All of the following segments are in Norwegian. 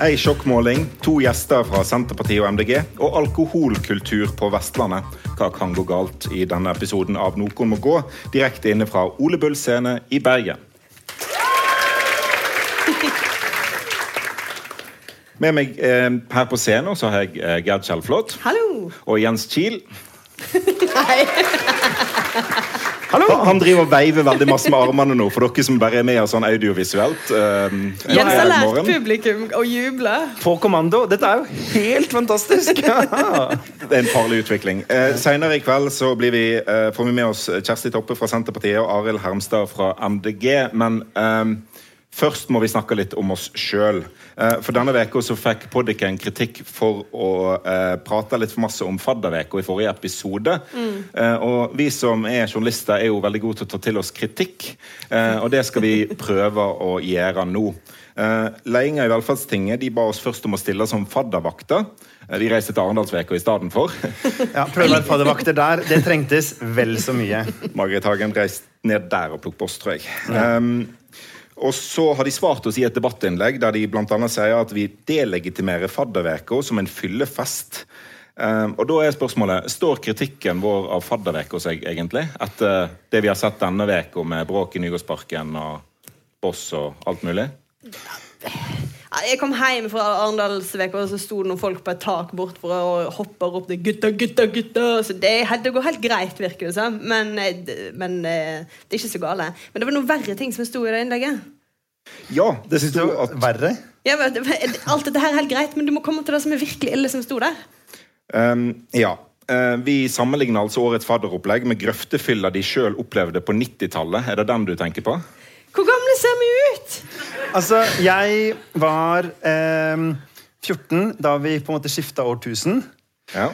Ei sjokkmåling, to gjester fra Senterpartiet og MDG, og alkoholkultur på Vestlandet. Hva kan gå galt i denne episoden av Noen må gå, direkte inne fra Ole Bull scene i Bergen. Med meg eh, her på scenen så har jeg eh, Gerd Kjellflot Hallo! og Jens Kiel. Nei. Han, han driver og veiver veldig masse med armene nå, for dere som bare er med sånn audiovisuelt. Eh, Jens har lært morgen. publikum å juble. På kommando. Dette er jo helt fantastisk! Det er en farlig utvikling. Uh, Senere i kveld så blir vi, uh, får vi med oss Kjersti Toppe fra Senterpartiet og Arild Hermstad fra MDG. Men eh, først må vi snakke litt om oss sjøl. Eh, for denne veka så fikk Poddiken kritikk for å eh, prate litt for masse om fadderveka i forrige episode. Eh, og vi som er journalister, er jo veldig gode til å ta til oss kritikk. Eh, og det skal vi prøve å gjøre nå. Uh, Ledelsen i Velferdstinget de ba oss først om å stille som faddervakter. Vi De reiste til Arendalsveka i stedet for. Ja, Prøve å være faddervakter der. Det trengtes vel så mye. Margaret Hagen reiste ned der og plukket post, tror jeg. Um, og så har de svart oss i et debattinnlegg der de annet sier at vi delegitimerer fadderveka som en fyllefest. Um, og da er spørsmålet, Står kritikken vår av fadderveka seg egentlig? Etter det vi har sett denne veka med bråk i Nygårdsparken og Boss og alt mulig? Jeg kom hjem fra Arendalsveka, og så sto det noen folk på et tak bortfra og hoppa og ropte 'gutta, gutta, gutta'. Så det, det går helt greit, virker det som. Men, eh, men eh, det er ikke så gale. Men det var noen verre ting som sto i det innlegget. Ja, det Syns du at verre? Ja, men, alt dette her er helt greit, men du må komme til det som er virkelig ille som sto der. Um, ja. Eh, vi sammenligner altså årets fadderopplegg med grøftefylla de sjøl opplevde på 90-tallet. Er det den du tenker på? Hvor gamle ser vi ut? Altså, jeg var eh, 14 da vi på en måte skifta årtusen. Ja.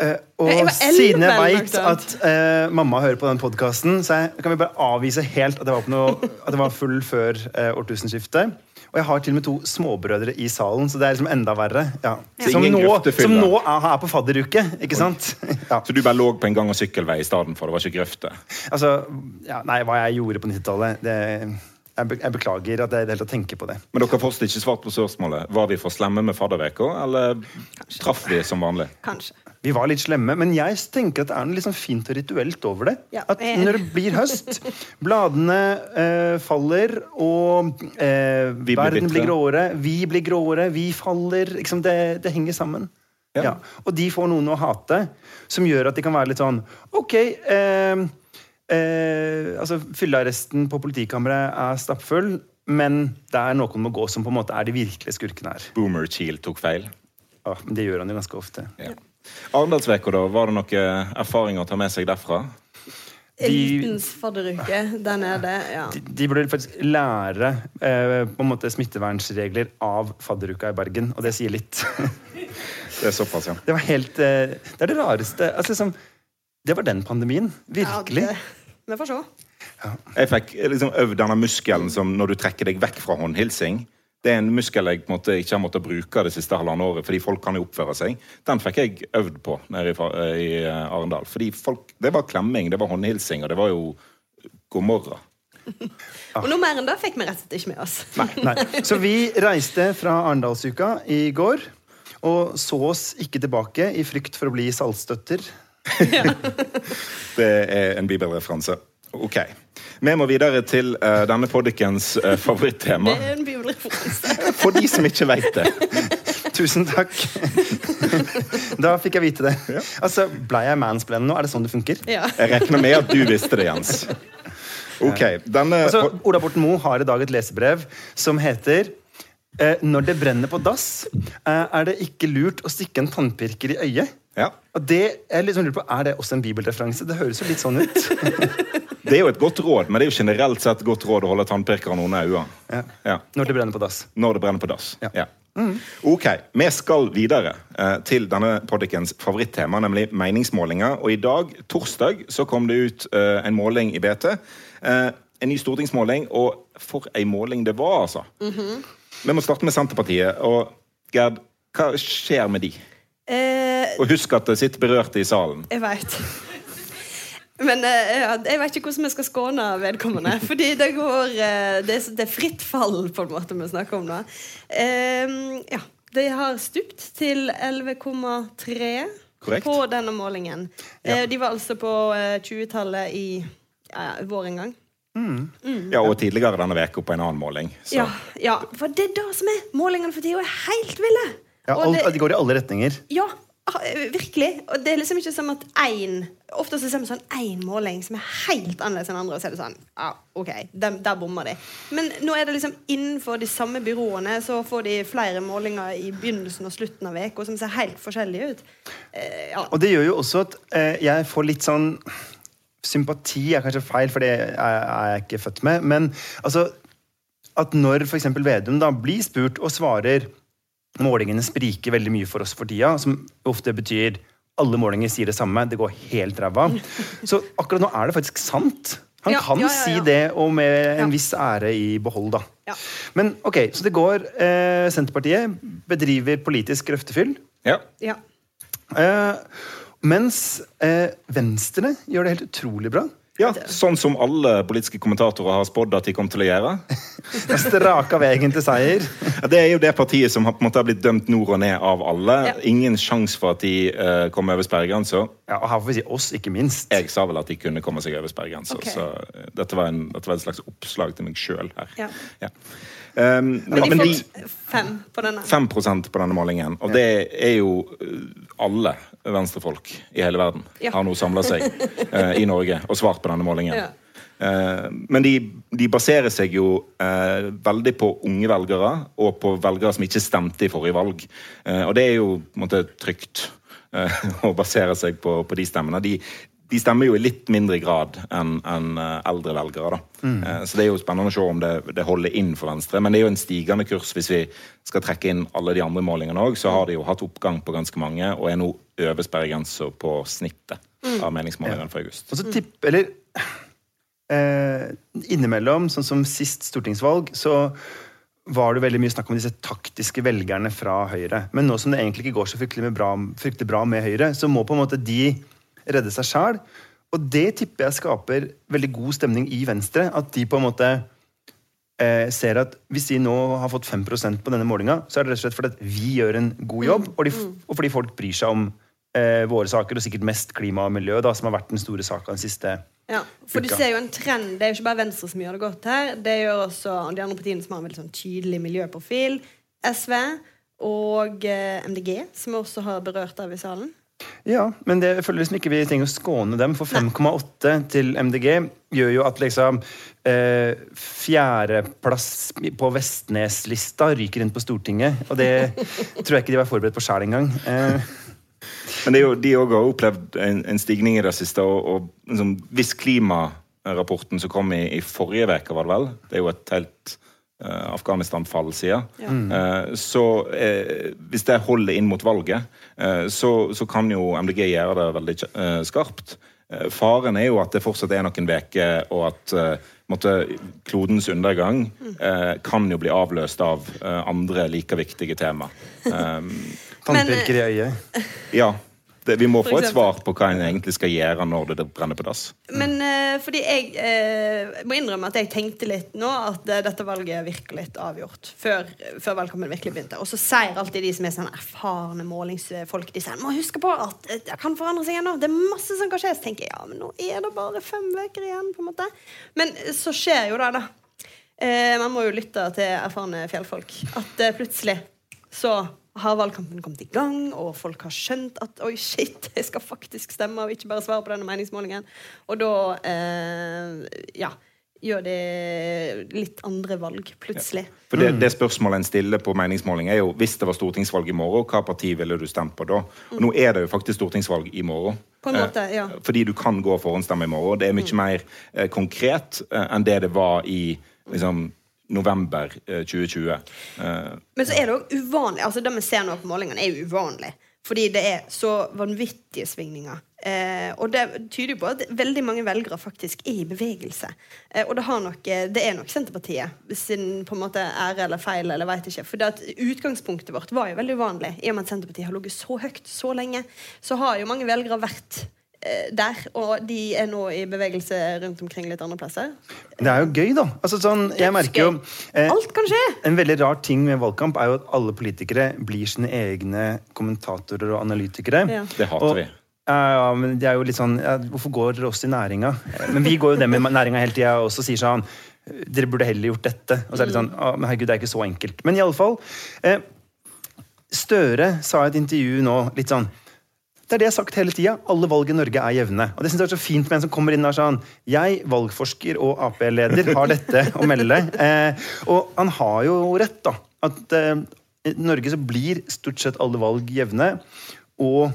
Eh, og Jeg var siden jeg veit at eh, mamma hører på den podkasten, så kan vi bare avvise helt at det var, på noe, at det var full før eh, årtusenskiftet. Og jeg har til og med to småbrødre i salen, så det er liksom enda verre. Ja. Så Som, nå, som nå er, er på fadderuke, ikke sant? Ja. Så du bare lå på en gang- og sykkelvei i stedet for? Det var ikke grøfte? Altså, ja, nei, hva jeg gjorde på 90-tallet jeg, be, jeg beklager at jeg det hele tatt tenker på det. Men dere har fortsatt ikke svart på spørsmålet. Var vi for slemme med fadderveka, eller traff vi som vanlig? Kanskje. Vi var litt slemme, men jeg tenker at det er noe liksom fint og rituelt over det. Ja, at. Når det blir høst, bladene eh, faller, og eh, blir verden bitre. blir gråere, vi blir gråere, vi faller liksom det, det henger sammen. Ja. Ja. Og de får noen å hate, som gjør at de kan være litt sånn Ok, eh, eh, altså fyllearresten på politikammeret er stappfull, men det er noen må gå som på en måte er de virkelige skurkene her. Boomer Cheel tok feil. Ja, men det gjør han jo ganske ofte. Ja. Arendalsveka, da? Var det noen erfaringer å ta med seg derfra? Elitens fadderuke der nede. Ja. de, de burde faktisk lære eh, på en måte smittevernsregler av fadderuka i Bergen, og det sier litt. Det er såpass, ja. Det var helt eh, Det er det rareste altså, liksom, Det var den pandemien. Virkelig. Ja, det, vi får se. Jeg fikk liksom øvd denne muskelen som når du trekker deg vekk fra håndhilsing. Det er en muskel jeg på en måte, ikke har måttet bruke det siste halvannet året, fordi folk kan jo oppføre seg. Den fikk jeg øvd på nede i, i eh, Arendal. Fordi folk, Det var klemming, det var håndhilsing, og det var jo god morgen. Og noe mer enn det fikk vi rett og slett ikke med oss. Nei. Nei. Så vi reiste fra Arendalsuka i går, og så oss ikke tilbake i frykt for å bli saltstøtter. Det er en bibelreferanse. Ok. Vi må videre til uh, denne podikens uh, favorittema. Det er en bibelreferanse. For de som ikke vet det. Tusen takk. Da fikk jeg vite det. Altså, Blei jeg mansplaining nå? Er det sånn det funker? Ja. Jeg regner med at du visste det, Jens. Ok, denne Altså, Ola Borten Moe har i dag et lesebrev som heter eh, Når det brenner på dass, eh, er det ikke lurt å stikke en tannpirker i øyet. ja, Og det jeg liksom lurer på, Er det også en bibelreferanse? Det høres jo litt sånn ut. Det er jo et godt råd, men det er jo generelt sett et godt råd å holde tannpirkeren under øynene. Ja. Ja. Når det brenner på dass. Når det brenner på dass. Ja. Ja. Ok, Vi skal videre eh, til denne poddikens favorittema, nemlig meningsmålinger. Og i dag, torsdag, så kom det ut eh, en måling i BT. Eh, en ny stortingsmåling, og for ei måling det var, altså. Vi må starte med Senterpartiet. Og Gerd, hva skjer med de? Eh, Og husk at det sitter berørte i salen. jeg veit. Men eh, ja, jeg vet ikke hvordan vi skal skåne vedkommende. Fordi det går eh, det, er, det fritt fall, på en måte, vi snakker om nå. Eh, ja. De har stupt til 11,3 Korrekt. på denne målingen. Ja. Eh, de var altså på eh, 20-tallet i ja, vår en gang. Ja, og tidligere denne veka på en annen måling. Så. Ja, ja, for det er det som er målingene for tida. er helt ville! Ja, Og det- de går i alle retninger. Ja, ah, virkelig. Og det er liksom ikke som at én Ofte så ser vi sånn én måling som er helt annerledes enn andre, og så er det sånn Ja, OK, der, der bommer de. Men nå er det liksom innenfor de samme byråene så får de flere målinger i begynnelsen og slutten av uka som ser helt forskjellige ut. Eh, ja. Og det gjør jo også at eh, jeg får litt sånn Sympati er kanskje feil, for det er, jeg ikke født med. Men altså at når f.eks. Vedum da blir spurt og svarer målingene spriker veldig mye for oss for tida, som ofte betyr alle målinger sier det samme, det går helt ræva. Så akkurat nå er det faktisk sant. Han Ja, kan ja, ja, ja. si det, og med en Ja. viss ære i behold, da. Ja. Men ok, så det går eh, Senterpartiet bedriver politisk grøftefyll. Ja. ja. Eh, mens eh, Venstre gjør det helt utrolig bra. ja, Sånn som alle politiske kommentatorer har spådd at de kom til å gjøre. De Straka veien til seier. Ja, Det er jo det partiet som har, på en måte blitt dømt nord og ned av alle. Ja. Ingen sjanse for at de eh, kom over sperregrensa. Ja, og her får vi si oss, ikke minst. Jeg sa vel at de kunne komme seg over sperregrensa, Okay. så eh, dette var, en, dette var et slags oppslag til meg sjøl her. Ja. Ja. Um, Men de har fått fem på denne. 5 på denne målingen, og det er jo eh, alle venstrefolk i hele verden Ja. har nå samla seg eh, i Norge og svart på denne målingen. Ja. Eh, men de, de baserer seg jo eh, veldig på unge velgere og på velgere som ikke stemte i forrige valg. Eh, og det er jo på en måte trygt eh, å basere seg på, på de stemmene. De, de stemmer jo i litt mindre grad enn enn, eh, eldre velgere. da. Eh, så det er jo spennende å se om det, det holder inn for Venstre. Men det er jo en stigende kurs hvis vi skal trekke inn alle de andre målingene òg. Så har de jo hatt oppgang på ganske mange og er nå over sperregrensa på snittet av meningsmålingene for august. Og så tipp, eller eh, Innimellom, sånn som sist stortingsvalg, så var det veldig mye snakk om disse taktiske velgerne fra Høyre. Men nå som det egentlig ikke går så fryktelig, med bra, fryktelig bra med Høyre, så må på en måte de redde seg sjæl. Og det tipper jeg skaper veldig god stemning i Venstre. At de på en måte eh, ser at hvis de nå har fått 5% på denne målinga, så er det rett og slett fordi at vi gjør en god jobb, og, de, og fordi folk bryr seg om eh, våre saker, og sikkert mest klima og miljø, da, som har vært den store saka den siste Ja, for du ser jo en trend. Det er jo ikke bare Venstre som gjør det godt her. Det gjør også de andre partiene som har en veldig sånn tydelig miljøprofil. SV og eh, MDG, som vi også har berørt av i salen. Ja, men det føler liksom ikke vi trenger å skåne dem, for 5,8 til MDG gjør jo at liksom eh, fjerdeplass på Vestnes-lista ryker inn på Stortinget. Og det tror jeg ikke de var forberedt på sjæl engang. Eh, Men det er jo, de òg har opplevd en, en stigning i det siste. Og, og liksom, hvis klimarapporten som kom i, i forrige uke, var det vel Det er jo et helt uh, Afghanistan-fall siden. Ja. Uh, så uh, hvis det holder inn mot valget, eh, så, så kan jo MDG gjøre det veldig skarpt. Faren er jo at det fortsatt er noen uker, og at måtte, klodens undergang eh, kan jo bli avløst av eh, andre like viktige tema. Um, Tannpirker i øyet. ja. Det, vi må få et svar på hva en egentlig skal gjøre når det brenner på dass. Men uh, fordi jeg uh, må innrømme at jeg tenkte litt nå at uh, dette valget er litt avgjort. Før, før valgkampen virkelig begynte. Og så sier alltid de som er sånn erfarne målingsfolk De sier må huske på at eh, det kan forandre seg ennå. Det er masse som kan skje. Så tenker jeg ja, men nå er det bare fem uker igjen. på en måte Men så skjer jo det, da. Eh, man må jo lytte til erfarne fjellfolk. At eh, plutselig så har valgkampen kommet i gang, og folk har skjønt at oi, shit, jeg skal faktisk stemme og ikke bare svare på denne meningsmålingen. Og da eh, ja, gjør det litt andre valg, plutselig. For det, det spørsmålet en stiller på meningsmåling er jo hvis det var stortingsvalg i morgen, hva parti ville du stemt på da? Og nå er det jo faktisk stortingsvalg i morgen. På en måte, ja. Eh, Fordi du kan gå og forhåndsstemme i morgen. Det er mye mer eh, konkret eh, enn det det var i liksom, november eh, 2020. Eh, Men så er det òg uvanlig. altså Det vi ser nå på målingene, er jo uvanlig. Fordi det er så vanvittige svingninger. Eh, og det tyder jo på at veldig mange velgere faktisk er i bevegelse. Eh, og det, nok, eh, det er nok Senterpartiet sin på en måte ære eller feil, eller vet ikke. For utgangspunktet vårt var jo veldig uvanlig. I og med at Senterpartiet har ligget så høyt så lenge, så har jo mange velgere vært eh, der, og de er nå i bevegelse rundt omkring litt andre plasser. Det er jo gøy, da. Altså, sånn, jeg merker jo eh, Alt kan skje! En veldig rar ting med valgkamp er jo at alle politikere blir sine egne kommentatorer og analytikere. Ja. Det hater Og- vi. Ja, ja, men det er jo litt sånn ja, Hvorfor går dere oss i næringa? Men vi går jo det med næringa hele tida og sier sånn Dere burde heller gjort dette. Og så er det sånn ah, Men herregud, det er ikke så enkelt. Men i alle fall. Eh, Støre sa i et intervju nå litt sånn det er det jeg har sagt hele tida. Alle valg i Norge er jevne. Og det synes jeg er så fint med en som kommer inn og er sånn Jeg, valgforsker og Ap-leder, har dette å melde. Eh, og han har jo rett, da. At eh, i Norge så blir stort sett alle valg jevne. Og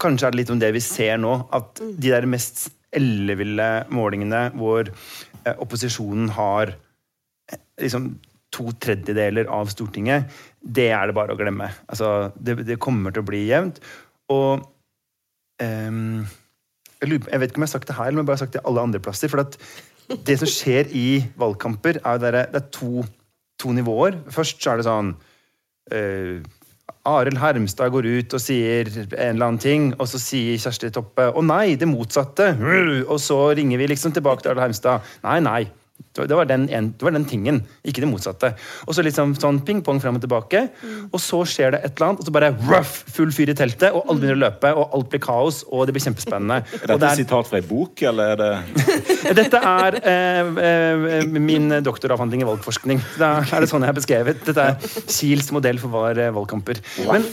kanskje er det litt om det vi ser nå. At de der mest elleville målingene hvor eh, opposisjonen har eh, liksom to tredjedeler av Stortinget, det er det bare å glemme. Altså, det, det kommer til å bli jevnt. Og um, jeg, vet ikke om jeg har sagt det her, eller om jeg bare har sagt det alle andre plasser. For det som skjer i valgkamper, er dere, det er to, to nivåer. Først så er det sånn uh, Arild Hermstad går ut og sier en eller annen ting, og så sier Kjersti Toppe 'Å nei, det motsatte'. Og så ringer vi liksom tilbake til Arild Hermstad. Nei, nei. Det var, den en, det var den tingen, ikke det motsatte. Og så liksom sånn ping-pong fram og tilbake. Og så skjer det et eller annet, og så bare ruff, full fyr i teltet, og alle begynner å løpe, og alt blir kaos, og det blir kjempespennende. Er dette det et sitat fra ei bok, eller er det dette er eh, eh, min doktoravhandling i valgforskning. Da er det sånn jeg har beskrevet. Dette er Kiels modell for var eh, valgkamper. Men,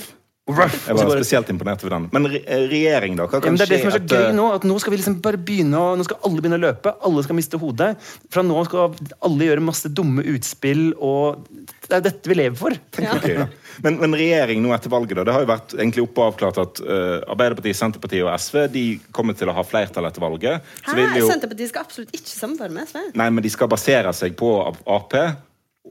ruff, Jeg var spesielt imponert over den. Men eh, regjering, da? Hva kan ja, det er det som er så gøy nå, at nå skal vi liksom bare begynne å, Nå skal alle begynne å løpe, alle skal miste hodet. Fra nå skal alle gjøre masse dumme utspill, og det er dette vi lever for. Ok, da. Men, men regjering nå etter valget, da, det har jo vært egentlig oppe og avklart at uh, Arbeiderpartiet, Senterpartiet og SV de kommer til å ha flertall etter valget. Så Hæ? vil jo, Senterpartiet skal absolutt ikke samarbeide med SV. nei, men de skal basere seg på Ap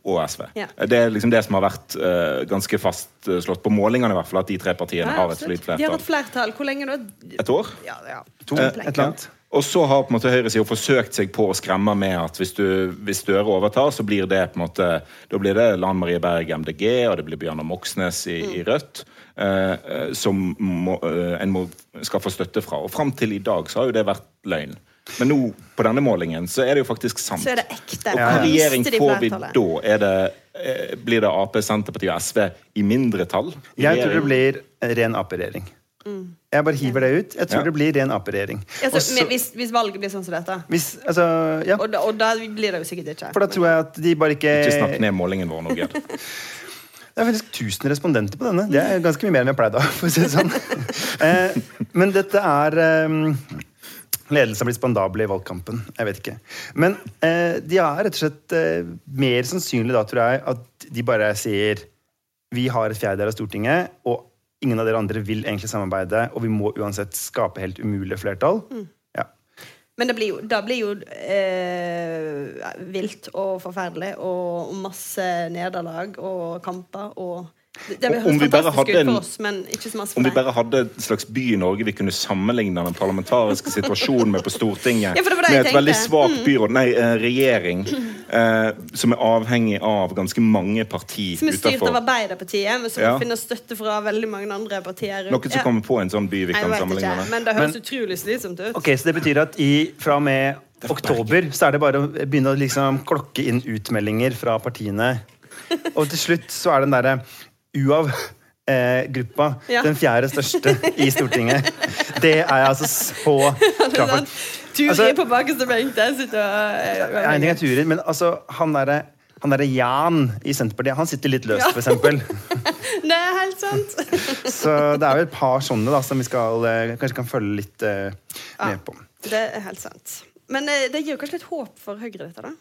og SV. Ja. Det er liksom det som har vært uh, ganske fastslått på målingene, i hvert fall, at de tre partiene Ja, har et solid flertall. De har hatt flertall. Hvor lenge da? Et år? Ja, ja. To, et eller annet. Og så har på en måte høyresida forsøkt seg på å skremme med at hvis, du, hvis Støre overtar, så blir det på en måte Da blir det Lan Marie Berg MDG, og det blir Bjørnar Moxnes i, i Rødt. eh, eh, som må, eh, en må skal få støtte fra. Og fram til i dag så har jo det vært løgn. Men nå, på denne målingen, så er det jo faktisk sant. Så er det ekte. Og hva hvilken regjering får vi da? Er det, eh, blir det Ap, Senterpartiet og SV i mindretall? Jeg tror det blir ren Ap-regjering. Jeg bare hiver det ut. Jeg tror Ja. det blir ren Ap-regjering. Altså, men hvis, hvis valget blir sånn som dette, Hvis, altså, ja. og da, og da blir det jo sikkert ikke. For da tror jeg at de bare ikke Ikke snakk ned målingen vår nå, Gerd. Det er faktisk 1000 respondenter på denne. Det er ganske mye mer enn jeg pleide å ha. Si det sånn. eh, men dette er eh, Ledelse har blitt spandabel i valgkampen. Jeg vet ikke. Men eh, de er rett og slett eh, mer sannsynlig da, tror jeg, at de bare sier vi har et fjerdedel av Stortinget, og ingen av dere andre vil egentlig samarbeide, og vi må uansett skape helt umulige flertall. Ja. Men det blir jo, da blir jo eh, vilt og forferdelig og masse nederlag og kamper og Det, det Om vi bare fantastisk hadde ut en- for oss, men ikke så masse Om vi bare hadde en slags by i Norge vi kunne sammenligne den parlamentariske situasjonen med på Stortinget, Ja, for det var det med jeg et veldig svakt byråd, nei, eh, regjering, eh, som er avhengig av ganske mange partier Som er styrt av. Arbeiderpartiet, men som Ja. finner støtte fra veldig mange andre partier. Noen som kommer på en sånn by vi kan jeg sammenligne ikke, med. men det høres Men- utrolig slitsomt ut. Ok, Så det betyr at i, fra og med oktober så er det bare å begynne å liksom klokke inn utmeldinger fra partiene. Og til slutt så er den derre UAV-gruppa Ja. den fjerde største i Stortinget. Det er jeg altså så klar for. Turi Altså- på bakerste benk der sitter og Ja, En ting er Turi, men altså han derre han derre Jan i Senterpartiet han sitter litt løst, Ja. eksempel. Det er helt sant. Så det er jo et par sånne da, som vi skal, eh, kanskje kan følge litt eh, med på. Det er helt sant. Men uh, det gir jo kanskje litt håp for Høyre, dette, da?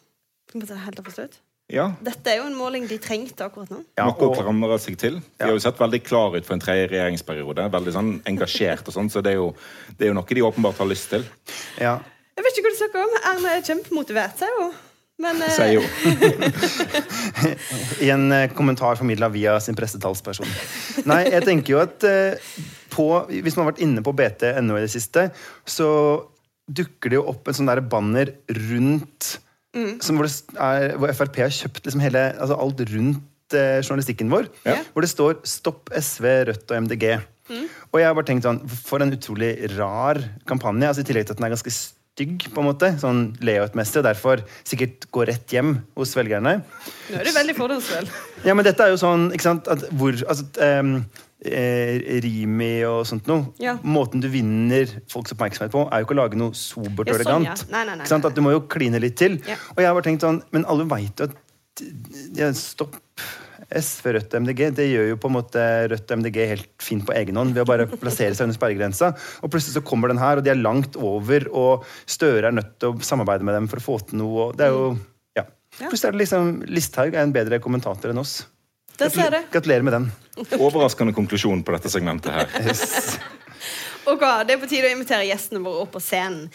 Helt opp å forstå ut. Ja, Dette er jo en måling de trengte akkurat nå. Ja, Noe å og, klamre seg til. De har jo sett veldig klar ut for en tredje regjeringsperiode. Veldig sånn engasjert og sånn, så det er, jo, det er jo noe de åpenbart har lyst til. ja. Jeg vet ikke hva du snakker om. Erna er kjempemotivert, sier hun. Men eh, Sier jo. I en eh, kommentar formidla via sin pressetalsperson. Nei, jeg tenker jo at eh, på, hvis man har vært inne på bt.no i det siste, så dukker det jo opp en sånn der banner rundt som hvor, det er, hvor Frp har kjøpt liksom hele, altså alt rundt eh, journalistikken vår. Ja. Hvor det står 'Stopp SV, Rødt og MDG'. Og jeg har bare tenkt sånn, For en utrolig rar kampanje. altså I tillegg til at den er ganske stygg, på en måte, sånn layoutmessig, og derfor sikkert går rett hjem hos velgerne. Nå er du veldig fordomsfull. Ja, men dette er jo sånn ikke sant, at hvor, altså, eh, Rimi og sånt noe. Ja. Måten du vinner folks oppmerksomhet på, er jo ikke å lage noe sobert og sånn, elegant. ja. Nei, nei, nei, sant? nei, At Du må jo kline litt til. Ja. Og jeg har bare tenkt sånn, Men alle veit jo at ja, Stopp S for Rødt og MDG. Det gjør jo på en måte Rødt og MDG helt fint på egen hånd ved å bare plassere seg under sperregrensa. Og plutselig så kommer den her, og de er langt over, og Støre er nødt til å samarbeide med dem for å få til noe. og det er jo, ja. Ja. Plutselig er det liksom Listhaug er en bedre kommentator enn oss. Der ser du. Gratulerer med den. Overraskende konklusjon på dette segmentet her. Yes. Ok, Det er på tide å invitere gjestene våre opp på scenen.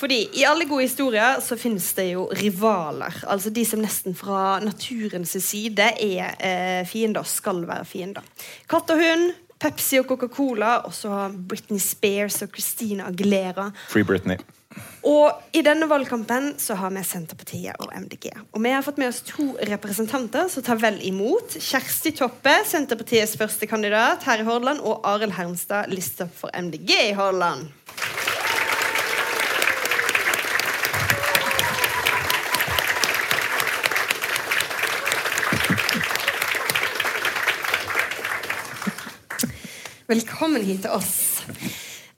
Fordi i alle gode historier så finnes det jo rivaler. Altså de som nesten fra naturens side er eh, fiender, skal være fiender. Katt og hund, Pepsi og Coca-Cola, og så Britney Spears og Christina Aguilera. Free Britney. Og i denne valgkampen så har vi Senterpartiet og MDG. Og vi har fått med oss to representanter som tar vel imot. Kjersti Toppe, Senterpartiets første kandidat her i Hordaland, og Arild Hermstad, lista for MDG i Hordaland. Velkommen hit til oss.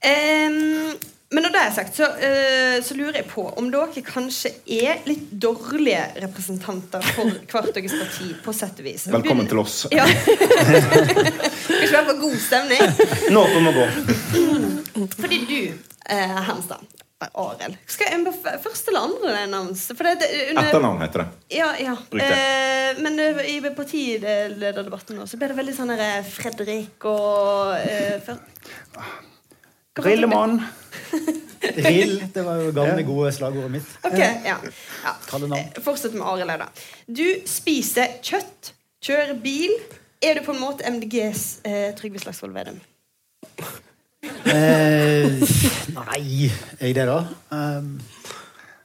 Ehm, men når det er sagt, så, eh, så lurer jeg på om dere kanskje er litt dårlige representanter for hvert deres parti, på sett og vis. Velkommen til oss. Ja. Skal ikke være for god stemning. Nåpen må gå. Fordi du, eh, Hemstad, Arild Skal jeg første eller andre navn? Etternavn heter det. Ja, ja. Eh, men eh, i partilederdebatten nå så ble det veldig sånn eh, Fredrik og eh, for... Hva var det? Rillemann. Rill, det var jo gamle, gode slagordet mitt. Ok, ja. ja. Eh, Fortsett med Arild da. Du spiser kjøtt, kjører bil. Er du på en måte MDGs eh, Trygve Slagsvold Vedum? Eh, nei, er jeg det, da? Um,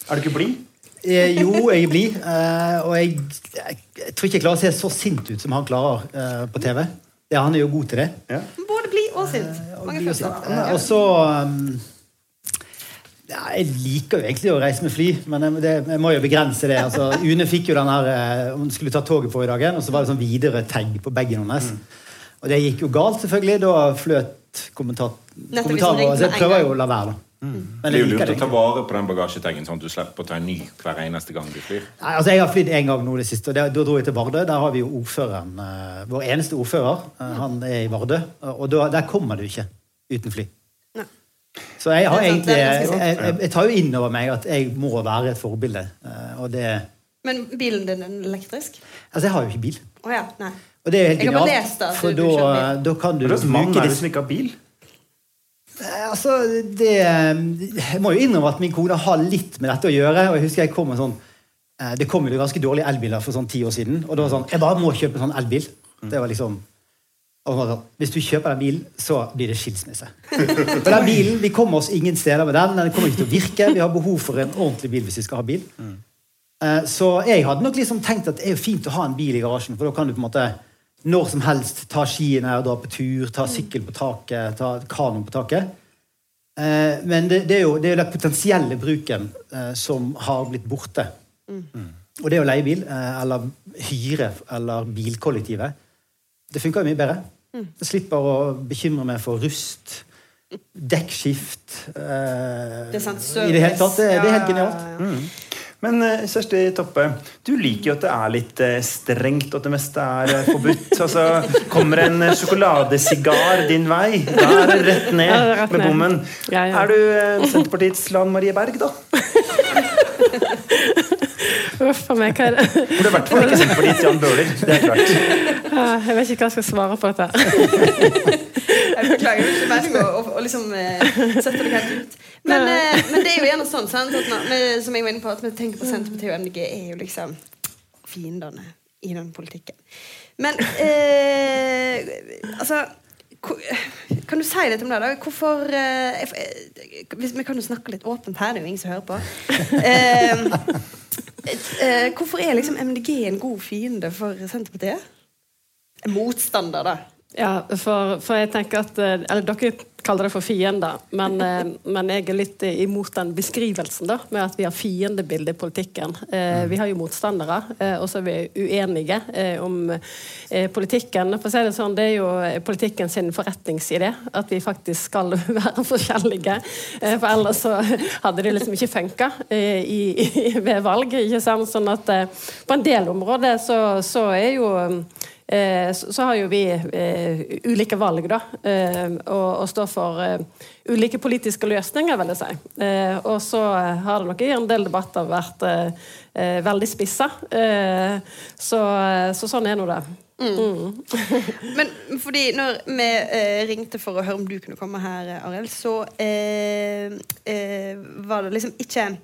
Er du ikke blid? eh, jo, jeg er blid. eh, og jeg, jeg, jeg tror ikke jeg klarer å se så sint ut som han klarer eh, på TV. Ja, han er jo god til det. Ja. Blid og sint. Mange følelser. Eh, Og så um, ja, Jeg liker jo egentlig å reise med fly, men jeg, det, jeg må jo begrense det. Altså, Une fikk jo den her eh, Hun skulle ta toget forrige dagen, og så var det sånn Widerøe-tag på bagen hennes. Og det gikk jo galt, selvfølgelig. Da fløt kommentar kommentarer. liksom Så jeg prøver jo å la være, da. Men Det er jo lurt å ta vare på den bagasjetengen, sånn at du slipper å ta en ny hver eneste gang du flyr. Nei, altså Jeg har flydd én gang nå det siste, og da dro jeg til Vardø. Der har vi jo ordføreren, eh, vår eneste ordfører. eh, han er i Vardø. Og da, der kommer du ikke uten fly. Nei. Så jeg, har sant, egentlig, jeg, jeg, jeg tar jo inn over meg at jeg må være et forbilde. eh, Og det Men bilen din er elektrisk? Altså, jeg har jo ikke bil. Oh, ja. Nei. Og det er helt Jeg har bare genialt, lest at for du da, da kan du Hva slags mann bruke er du disse som ikke har bil? Eh, Altså, det Jeg må jo innrømme at min kone har litt med dette å gjøre. Og jeg husker jeg kom med sånn eh, Det kom jo ganske dårlige elbiler for sånn ti år siden. Og det var sånn Jeg bare må kjøpe en sånn elbil. Det var liksom sånn, Hvis du kjøper den bilen, så blir det skilsmisse. For den bilen, Vi kommer oss ingen steder med den. Den kommer ikke til å virke. Vi har behov for en ordentlig bil hvis vi skal ha bil. Eh, Så jeg hadde nok liksom tenkt at det er jo fint å ha en bil i garasjen, for da kan du på en måte når som helst ta skiene og dra på tur, ta sykkel på taket, ta kano på taket. Eh, Men det, det er jo det er den potensielle bruken eh, som har blitt borte. Og det å leie bil, eh, eller hyre, eller bilkollektivet, det funker jo mye bedre. Jeg slipper å bekymre meg for rust, dekkskift eh, Det er sant, I det hele tatt. Det, det er helt genialt. ja. Men eh, Kjersti Toppe, du liker jo at det er litt eh, strengt, og at det meste er eh, forbudt. Altså, Kommer en sjokoladesigar din vei, da er det rett ned med bommen. Er du Senterpartiets Lan Marie Berg, da? Uff a meg, hva er det? For du er i hvert fall ikke Senterpartiets Jan Bøhler. Det er klart. Jeg vet ikke hva jeg skal svare på dette. Jeg beklager, det er ikke meningen å, liksom, eh, sette deg helt ut. Men, eh, men det er jo gjerne sånn, sant? At vi, som jeg var inne på, at vi tenker på Senterpartiet og MDG er jo liksom fiendene i den politikken. Men eh, altså Kan du si litt om det? da? Hvorfor eh, hvis, Vi kan jo snakke litt åpent her, det er jo ingen som hører på. Eh, eh, hvorfor er liksom MDG en god fiende for Senterpartiet? En Motstander, da. Ja, for, for jeg tenker at eh, Eller dere kaller det for fiender, men, eh, men jeg er litt imot den beskrivelsen, da, med at vi har fiendebilde i politikken. Eh, vi har jo motstandere, eh, og så er vi uenige eh, om politikken. For å si det sånn, det er jo politikken sin forretningsidé, at vi faktisk skal være forskjellige. For ellers så hadde det liksom ikke funka ved valg. ikke sant? Sånn at på en del områder så, så er jo så, så har jo vi eh, ulike valg, da. Eh, og, står for eh, ulike politiske løsninger, vil jeg si. Eh, og så har det nok i en del debatter vært eh, eh, veldig spissa. Eh, så, så sånn er nå det. Mm. Men fordi når vi eh, ringte for å høre om du kunne komme her, eh, Arild, så eh, eh, var det liksom ikke eh,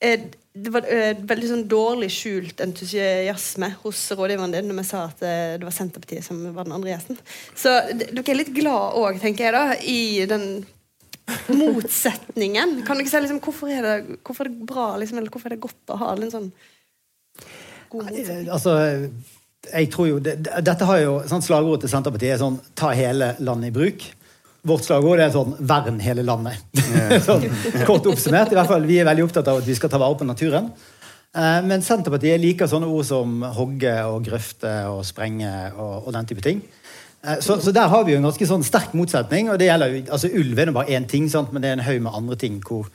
Det var eh, veldig sånn dårlig skjult entusiasme hos rådgiveren din når vi sa at eh, det var Senterpartiet som var den andre gjesten. Så dere er litt glad òg, tenker jeg, da, i den motsetningen. Kan dere si liksom, hvorfor er det, hvorfor er det bra, liksom, eller hvorfor er det godt å ha en sånn god motsetning? Altså, jeg tror jo, det, Dette har jo sånn Slagordet til Senterpartiet er sånn 'ta hele landet i bruk'. Vårt slagord er sånn 'vern hele landet'. sånn, kort oppsummert. i hvert fall, Vi er veldig opptatt av at vi skal ta vare på naturen. Eh, Men Senterpartiet liker sånne ord som hogge og grøfte og sprenge og, og den type ting. Eh, Så, så der har vi jo en ganske sånn sterk motsetning. og det gjelder jo, altså Ulv er nå bare én ting, sant? men det er en haug med andre ting hvor,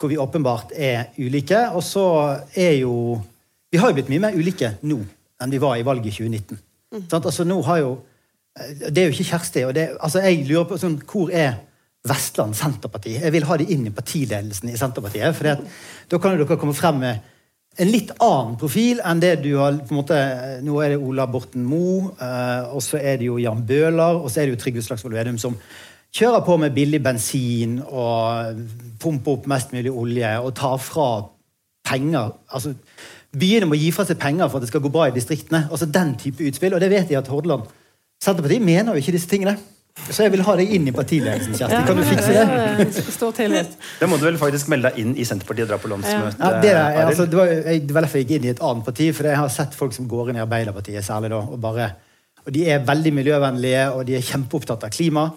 hvor vi åpenbart er ulike. Og så er jo Vi har jo blitt mye mer ulike nå enn vi var i valget i 2019. Sant? Altså nå har jo Det er jo ikke Kjersti. og det, altså Jeg lurer på sånn, hvor er Vestland Senterparti? Jeg vil ha de inn i partiledelsen i Senterpartiet. for da kan jo dere komme frem med en litt annen profil enn det du har på en måte, Nå er det Ola Borten Moe, eh, og så er det jo Jan Bøhler, og så er det jo Trygve Slagsvold Vedum som kjører på med billig bensin og pumper opp mest mulig olje og tar fra penger. altså Byene må gi fra seg penger for at det skal gå bra i distriktene. altså Den type utspill. Og det vet jeg at Hordaland Senterpartiet mener jo ikke disse tingene. Så jeg vil ha deg inn i partiledelsen, Kjersti. Kan du fikse det? det? Stor tillit. Da må du vel faktisk melde deg inn i Senterpartiet og dra på landsmøte. Ja, det, er, altså, det, var, jeg, det var derfor jeg gikk inn i et annet parti, for jeg har sett folk som går inn i Arbeiderpartiet særlig da, og bare og De er veldig miljøvennlige, og de er kjempeopptatt av klima.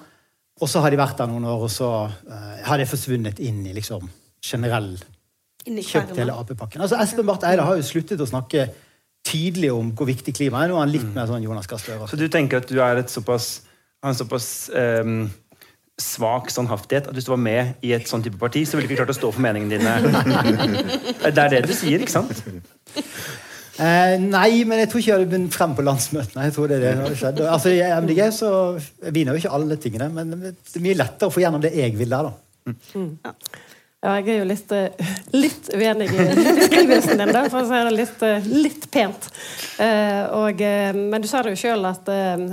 Og så har de vært der noen år, og så uh, har det forsvunnet inn i liksom generell kjøpt hele. Ap-pakken. Altså, Espen Barth Eide har jo sluttet å snakke tydelig om hvor viktig klima er. Nå er han litt mer sånn Jonas Gahr Støre. Så du tenker at du er et såpass, en såpass um, svak standhaftighet at hvis du var med i et sånn type parti, så ville du ikke klart å stå for meningene dine? Det er det du sier, ikke sant? Eh, nei, men jeg tror ikke jeg hadde begynt frem på landsmøtene. Jeg tror det er det hadde skjedd. Altså, I MDG så vinner jo ikke alle tingene, men det er mye lettere å få gjennom det jeg vil der, da. Ja, jeg er jo litt, eh, litt uenig i beskrivelsen din, da, for å si det litt, eh, litt pent. Eh, og, men du sa det jo sjøl at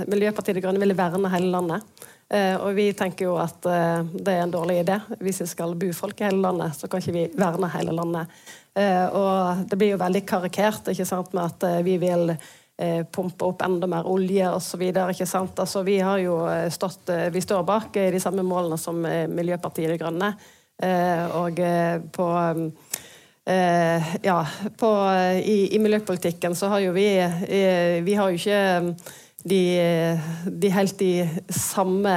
Miljøpartiet De Grønne ville verne hele landet. Og vi tenker jo at det er en dårlig idé. Hvis vi skal bo folk i hele landet, så kan ikke vi verne hele landet. Og det blir jo veldig karikert ikke sant, med at vi vil pumpe opp enda mer olje osv. Altså, vi har jo stått Vi står bak de samme målene som Miljøpartiet De Grønne. Eh, og eh, på eh, ja, på, i, i miljøpolitikken så har jo vi Vi har jo ikke de, de helt de samme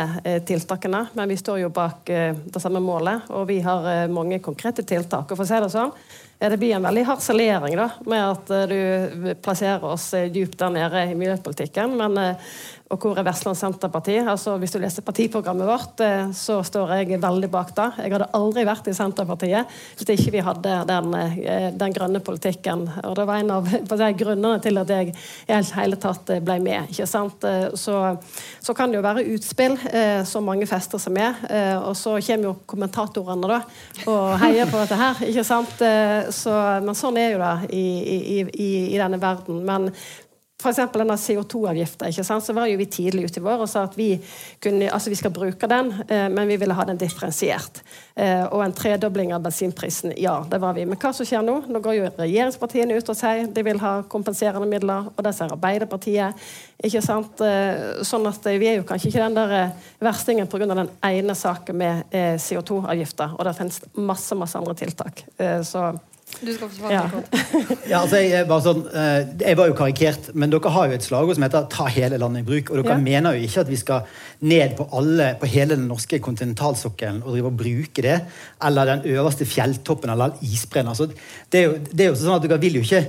tiltakene, men vi står jo bak det samme målet, og vi har mange konkrete tiltak. Og for å si det sånn, det blir en veldig harselering da, med at du plasserer oss dypt der nede i miljøpolitikken. Men, og hvor er Vestland Senterparti? Altså, hvis du leser partiprogrammet vårt, eh, så står jeg veldig bak det. Jeg hadde aldri vært i Senterpartiet hvis ikke vi hadde den, eh, den grønne politikken. Og det var en av grunnene til at jeg i hele tatt ble med. ikke sant? Eh, Så, så kan det jo være utspill som mange fester seg med, og så kommer jo kommentatorene da og heier på dette her. ikke sant? Så, men sånn er jo det i, i, i, i denne verden. Men eksempel denne CO2-avgifta, ikke sant? så var jo vi tidlig ute i vår og sa at vi, kunne, altså vi skal bruke den, eh, men vi ville ha den differensiert. Eh, og en tredobling av bensinprisen, ja, det var vi. Men hva som skjer nå? Nå går jo regjeringspartiene ut og sier de vil ha kompenserende midler, og det sier Arbeiderpartiet. ikke sant? Eh, sånn at vi er jo kanskje ikke den der verstingen pga. den ene saken med eh, CO2-avgifta, og det finnes masse, masse andre tiltak. Så Du skal få svare Ja. kort. Ja, altså jeg, bare sånn, eh, jeg var jo karikert, men dere har jo et slagord som heter 'ta hele landet i bruk'. Og dere Ja. mener jo ikke at vi skal ned på alle, på hele den norske kontinentalsokkelen og drive og bruke det, eller den øverste fjelltoppen eller isbreen. Altså, det, er jo, det er jo sånn at dere vil jo ikke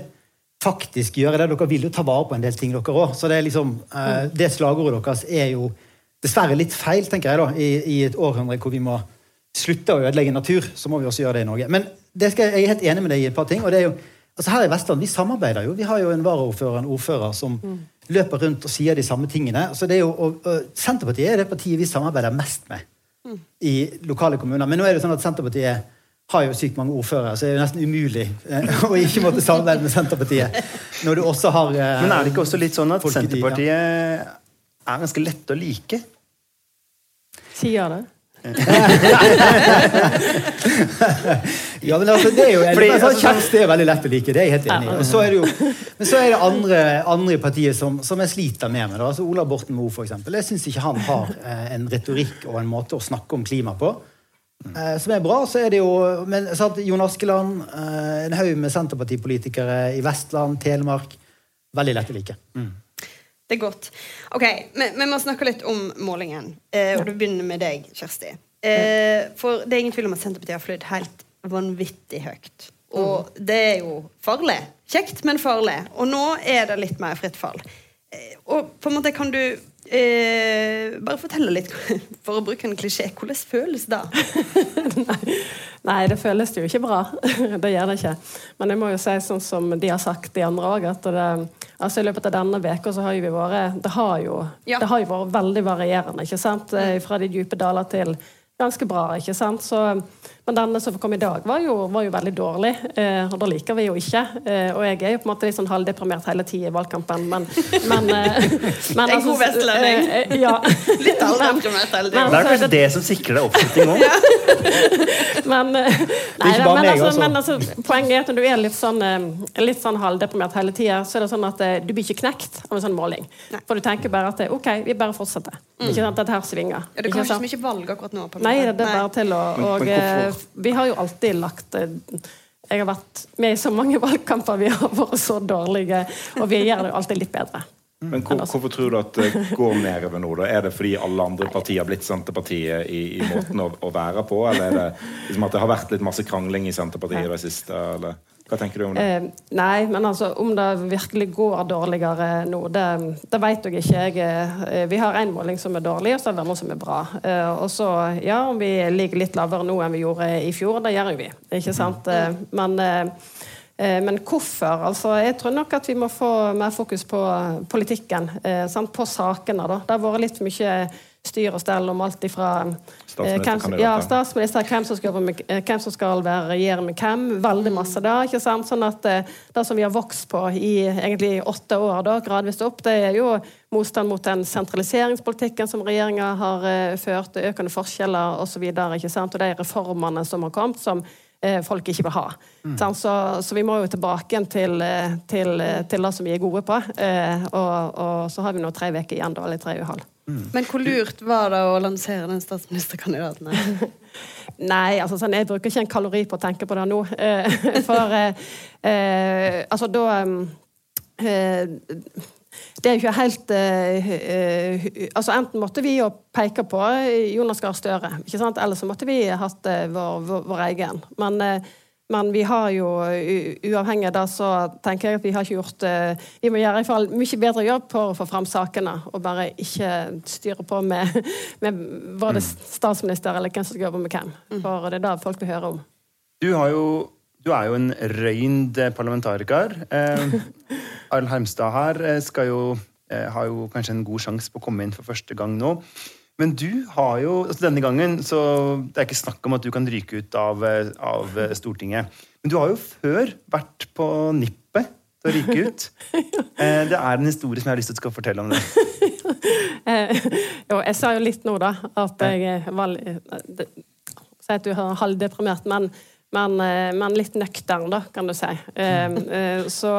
faktisk gjøre det. Dere vil jo ta vare på en del ting, dere òg. Så det er liksom, eh, det slagordet deres er jo dessverre litt feil, tenker jeg, da, i, i et århundre hvor vi må slutte å ødelegge natur. Så må vi også gjøre det i Norge. Men det skal, jeg er helt enig med deg i et par ting. og det er jo Altså Her i Vestland vi samarbeider jo. Vi har jo en varaordfører en ordfører som løper rundt og sier de samme tingene. så det er jo, og, og Senterpartiet er det partiet vi samarbeider mest med i lokale kommuner. Men nå er det sånn at Senterpartiet har jo sykt mange ordførere, så det er jo nesten umulig eh, å ikke måtte samarbeide med Senterpartiet. Når du også har eh, Men er det ikke også litt sånn at Senterpartiet ja. Er ganske lette å like? Sier det. Ja, men altså, det er jo Fordi, altså, altså, Kjersti er veldig lett å like, det er jeg helt enig i. Og så er det jo, men så er det andre, andre partier som, som jeg sliter mer med. Da. Altså, Ola Borten Moe, eksempel. Jeg syns ikke han har eh, en retorikk og en måte å snakke om klima på. Eh, som er bra. Så er det jo men, Jon Askeland, eh, en haug med Senterpartipolitikere i Vestland, Telemark. Veldig lett å like. Det er godt. Ok, Vi vi må snakke litt om målingen. Eh, og du begynner med deg, Kjersti. Eh, for det er ingen tvil om at Senterpartiet har flydd helt vanvittig høyt. Og det er jo farlig. Kjekt, men farlig. Og nå er det litt mer fritt fall. Eh, og på en måte kan du eh, bare fortelle litt, for å bruke en klisjé, hvordan føles det? Nei, det føles jo ikke bra. det gjør det ikke. Men jeg må jo si sånn som de har sagt, de andre òg, at det, altså i løpet av denne veka så har jo vi vært Det har jo, Ja. det har jo vært veldig varierende, ikke sant? Eh, Fra de dype daler til ganske bra, ikke sant? Så, men denne som kom i dag, var jo, var jo veldig dårlig, eh, og det liker vi jo ikke. Eh, og jeg er jo på en måte litt sånn halvdeprimert hele tida i valgkampen, men, men, eh, men En god vestlending. eh, eh, ja. Litt halvdeprimert hele tiden. Det er kanskje det som sikrer deg oppslutning òg? Men, eh, nei, da, men, altså, altså. men altså, poenget er at når du er litt sånn, litt sånn halvdeprimert hele tida, så er det sånn at du blir ikke knekt av en sånn måling. Nei. For du tenker bare at OK, vi bare fortsetter. Ikke sant, Dette her svinger. Ja, det kan ikke så mye valg akkurat nå. på Nei, det, det er bare til å Og? Vi har jo alltid lagt eh, Jeg har vært med i så mange valgkamper, vi har vært så dårlige, og vi gjør det jo alltid litt bedre. Men hvor, hvorfor tror du at det går nedover nå? da? Er det fordi alle andre partier har blitt Senterpartiet i, i måten å, å være på? Eller er det liksom at det har vært litt masse krangling i Senterpartiet i det siste? Eller? Hva tenker du om det? Eh, nei, men altså, om det virkelig går dårligere nå, det, det vet jeg ikke. Jeg, eh, vi har én måling som er dårlig, og så er det andre som er bra. Eh, og så, ja, om vi ligger litt lavere nå enn vi gjorde i fjor, det gjør jo vi. Ikke sant? Eh, men, eh, eh, men hvorfor? Altså, jeg tror nok at vi må få mer fokus på politikken. Eh, sant? På sakene, da. Det har vært litt mye styr og stell om alt ifra Statsministerkandidater. ja, statsminister, hvem som, skal, eh, hvem som skal være regjering med hvem. Veldig masse da, ikke sant? Sånn at eh, det som vi har vokst på i egentlig åtte år, da, gradvis opp, det er jo motstand mot den sentraliseringspolitikken som regjeringa har eh, ført, økende forskjeller osv., ikke sant? Og de reformene som har kommet, som eh, folk ikke vil ha. Mm. Så, så vi må jo tilbake igjen til, eh, til, eh, til det som vi er gode på. Eh, og, og så har vi nå tre uker igjen, da, eller tre og en halv. Men hvor lurt var det å lansere den statsministerkandidaten? her? Nei, altså sånn, jeg bruker ikke en kalori på å tenke på det nå. Eh, for eh, eh, altså da eh, Det er jo ikke helt eh, eh, altså Enten måtte vi jo peke på Jonas Gahr Støre, eller så måtte vi hatt eh, vår, vår, vår egen. Men, eh, men vi har jo, uavhengig av det, så tenker jeg at vi har ikke gjort eh, Vi må gjøre i fall mye bedre jobb på å få fram sakene, og bare ikke styre på med, med både statsminister eller hvem som skal jobbe med hvem. For det er det folk vil høre om. Du, har jo, du er jo en røynd parlamentariker. Eh, Arild Hermstad her eh, skal jo, eh, har jo kanskje en god sjanse på å komme inn for første gang nå. Men du har jo altså Denne gangen så Det er ikke snakk om at du kan ryke ut av, av Stortinget. Men du har jo før vært på nippet til å ryke ut. Eh, det er en historie som jeg har lyst til at du skal fortelle om det. Eh, jo, jeg sa jo litt nå, da, at jeg var Si at du er halvdeprimert, men, men, eh, men litt nøktern, da, kan du si. Eh, eh, Så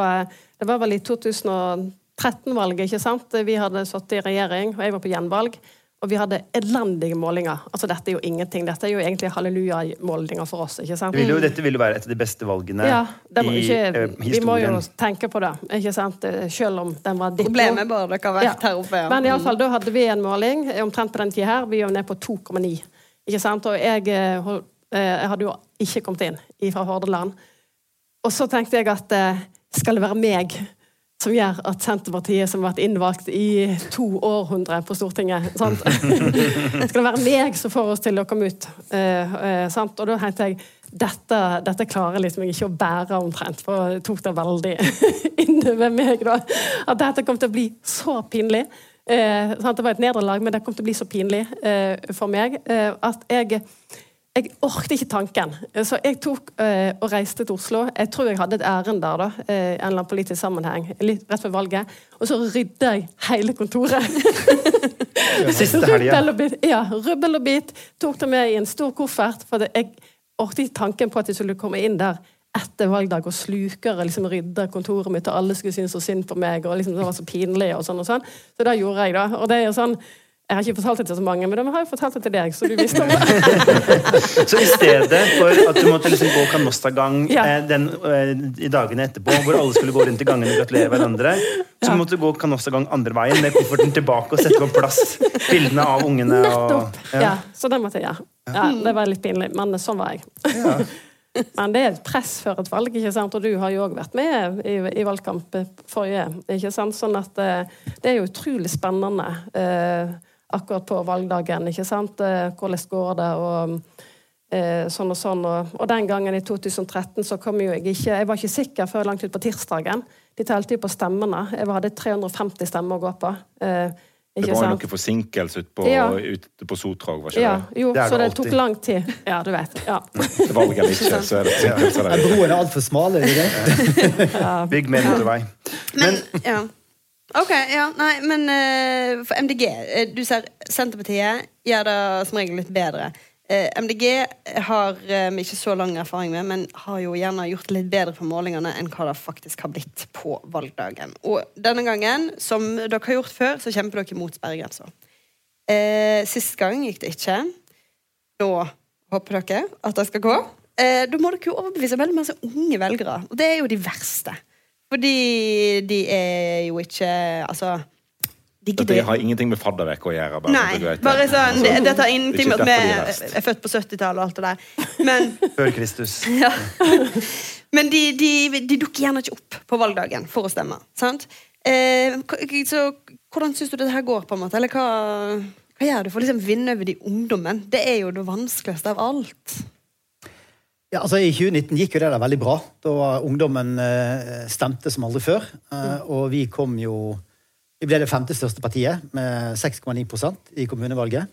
det var vel i 2013-valget, ikke sant? Vi hadde sittet i regjering, og jeg var på gjenvalg. Og vi hadde elendige målinger. Altså Dette er jo ingenting. Dette er jo egentlig halleluja-målinger for oss. ikke sant? Det vil jo, dette vil jo være et av de beste valgene Ja, det må i ikke, eh, Vi må jo tenke på det, ikke sant? Eh, selv om den var ditt Problemet bare dere har vært her oppe. ja. Men i alle fall, da hadde vi en måling eh, omtrent på den tida her. Vi var ned på 2,9. Ikke sant? Og jeg, jeg hadde jo ikke kommet inn fra Hordaland. Og så tenkte jeg at skal det være meg som gjør at Senterpartiet, som har vært innvalgt i to århundrer på Stortinget sant? Skal det være meg som får oss til å komme ut? Eh, eh, sant? Og da tenkte jeg dette, dette klarer liksom jeg ikke å bære omtrent, for jeg tok det veldig innover meg. da, At dette kom til å bli så pinlig. Eh, sant? Det var et nederlag, men det kom til å bli så pinlig eh, for meg eh, at jeg jeg orket ikke tanken. Så jeg tok eh, og reiste til Oslo. Jeg tror jeg hadde et ærend der, da, eh, en eller annen politisk sammenheng, litt rett før valget. Og så rydda jeg hele kontoret. Siste helga. Og. Ja, rubbel og bit. Tok det med i en stor koffert. For jeg orket ikke tanken på at jeg skulle komme inn der etter valgdag og slukere liksom rydde kontoret mitt, og alle skulle synes så synd på meg, og liksom det var så pinlig, og sånn og sånn. Så det gjorde jeg, da. Og det er jo sånn Jeg har ikke fortalt det til så mange, men de har jo fortalt det til deg, så du visste om det. Så i stedet for at du måtte liksom gå Canosta-gang Ja. eh, den, eh, i dagene etterpå, hvor alle skulle gå rundt i gangene og gratulere hverandre, så måtte du gå Canosta-gang andre veien med kofferten tilbake og sette på plass bildene av ungene. Og, Nettopp! Ja. så det måtte jeg gjøre. Ja, det var litt pinlig, men sånn var jeg. Men det er et press før et valg, ikke sant? og du har jo òg vært med i, i valgkamp forrige. ikke sant? Sånn at eh, det er jo utrolig spennende eh, akkurat på valgdagen. ikke sant? Eh, hvordan går det? og eh, sånn og sånn. Og, og den gangen i 2013 så kom jo jeg ikke Jeg var ikke sikker før langt ut på tirsdagen. De telte jo på stemmene. Jeg hadde 350 stemmer å gå på. Eh, Det var sant? noe forsinkelse ute på, Ja. ut på Sotrag, var ikke Ja, det? jo, Det så det det alltid. tok lang tid. Ja, du vet. Ja. Til valg eller ikke, så er det forsinkelser der. Broen er altfor smale? Er det det? Bygg mer motorvei. Men, ja. Ok, ja, nei, men uh, for MDG eh, Du ser Senterpartiet gjør det som regel litt bedre. Uh, MDG har eh, vi ikke så lang erfaring med, men har jo gjerne gjort litt bedre på målingene enn hva det faktisk har blitt på valgdagen. Og denne gangen, som dere har gjort før, så kjemper dere mot sperregrensa. Eh, sist gang gikk det ikke. Nå håper dere at det skal gå. Eh, da må dere jo overbevise veldig masse unge velgere, og det er jo de verste. Fordi de er jo ikke Altså de Dette har ingenting med faddervekk å gjøre. Bare, Nei, vet bare sånn det, Dette har ingenting med at vi er født på 70-tallet og alt det der. Men, Før Kristus. ja. Men de, de, de dukker gjerne ikke opp på valgdagen for å stemme. Sant? Eh, så hvordan syns du dette her går, på en måte? Eller hva, hva gjør du for å liksom vinne over de ungdommen? Det er jo det vanskeligste av alt. Ja, altså I 2019 gikk jo det der veldig bra. Da var ungdommen eh, stemte som aldri før. Eh, og vi kom jo Vi ble det femte største partiet med 6,9% i kommunevalget.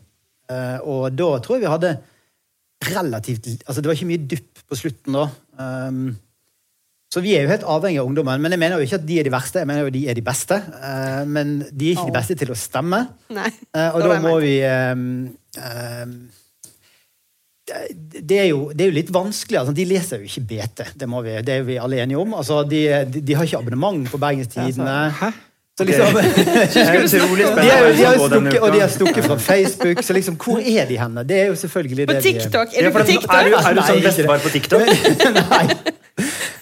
Eh, og da tror jeg vi hadde relativt Altså det var ikke mye dupp på slutten da. Um, så vi er jo helt avhengig av ungdommen. Men jeg mener jo ikke at de er de verste, jeg mener jo de er de beste. Men de er ikke de beste til å stemme. Nei. Og da, da må vi ehm, ehm, det, er jo, det er jo litt vanskelig. Altså, de leser jo ikke BT. Det, må vi, det er vi alle enige om. Altså, de, de, de har ikke abonnement på Bergenstidene. Hæ? Så liksom, Det er utrolig de, er, stukket, og de har stukket fra Facebook, så liksom, hvor er de henne? Det er jo selvfølgelig På det de- TikTok! Ja, Er du på TikTok? Er du, er du sånn bestefar på TikTok? Nei.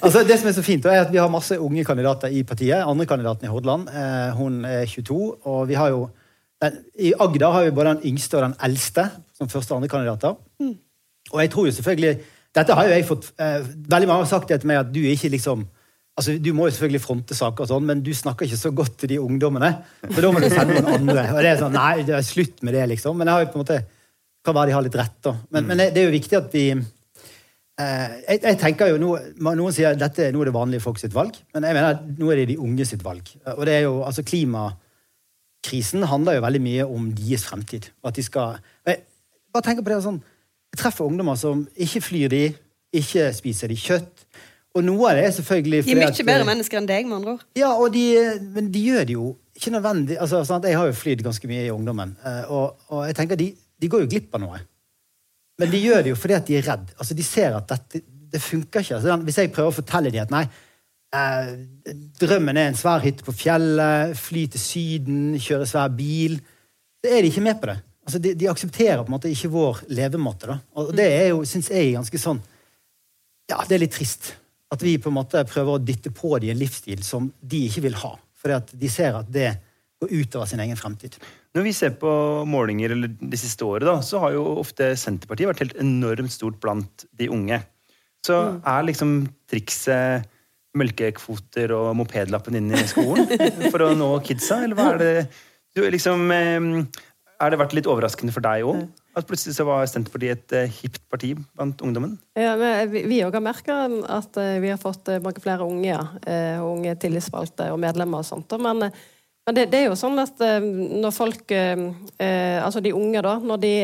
Altså, det som er så fint, er at vi har masse unge kandidater i partiet. Andre kandidaten i Hordaland, eh, hun er 22. Og vi har jo I Agder har vi både den yngste og den eldste som første og andre kandidater. Og jeg tror jo selvfølgelig Dette har jo jeg fått eh, Veldig mange har sagt det til meg at du ikke liksom Altså, Du må jo selvfølgelig fronte saker, og sånn, men du snakker ikke så godt til de ungdommene. For da må du sende noen andre. Og det er sånn, nei, det er slutt med det, liksom. Men jeg har jo på en måte kan være de har litt rett, da. Men, men det, er jo viktig at vi Eh, jeg, jeg tenker jo, nå... Noen sier dette nå er det vanlige folk sitt valg, men jeg mener at nå er det de unge sitt valg. Og det er jo, altså Klimakrisen handler jo veldig mye om deres fremtid. og At de skal, jeg, bare tenk på det sånn, Jeg treffer ungdommer som ikke flyr de, ikke spiser de kjøtt. Og noe av det er selvfølgelig De er mye at, bedre eh, mennesker enn deg, med andre ord. ja, og de, men de gjør det jo ikke nødvendig. Altså, sant? Jeg har jo flydd ganske mye i ungdommen, eh, og, og jeg tenker de, de går jo glipp av noe. Men de gjør det jo fordi at de er redd. Altså, de ser at dette det funker ikke. Altså, hvis jeg prøver å fortelle dem at nei, eh, drømmen er en svær hytte på fjellet, fly til Syden, kjøre svær bil, så er de ikke med på det. Altså, de, de aksepterer på en måte ikke vår levemåte. da. Og det er jo, syns jeg, ganske sånn Ja, det er litt trist. At vi på en måte prøver å dytte på dem en livsstil som de ikke vil ha. Fordi at de ser at det går utover sin egen fremtid. Når vi ser på målinger eller det siste året, da, så har jo ofte Senterpartiet vært helt enormt stort blant de unge. Så er liksom trikset melkekvoter og mopedlappen inn i skolen for å nå kidsa, eller hva er det du, liksom, eh, Er det vært litt overraskende for deg òg? At plutselig så var Senterpartiet et uh, hipt parti blant ungdommen? Ja, men vi- vi òg har merka at uh, vi har fått uh, mange flere unge, ja. Uh, unge tillitsvalgte og medlemmer og sånt. Men, eh, men det, det er jo sånn at eh, når folk eh, eh, Altså de unge, da. Når de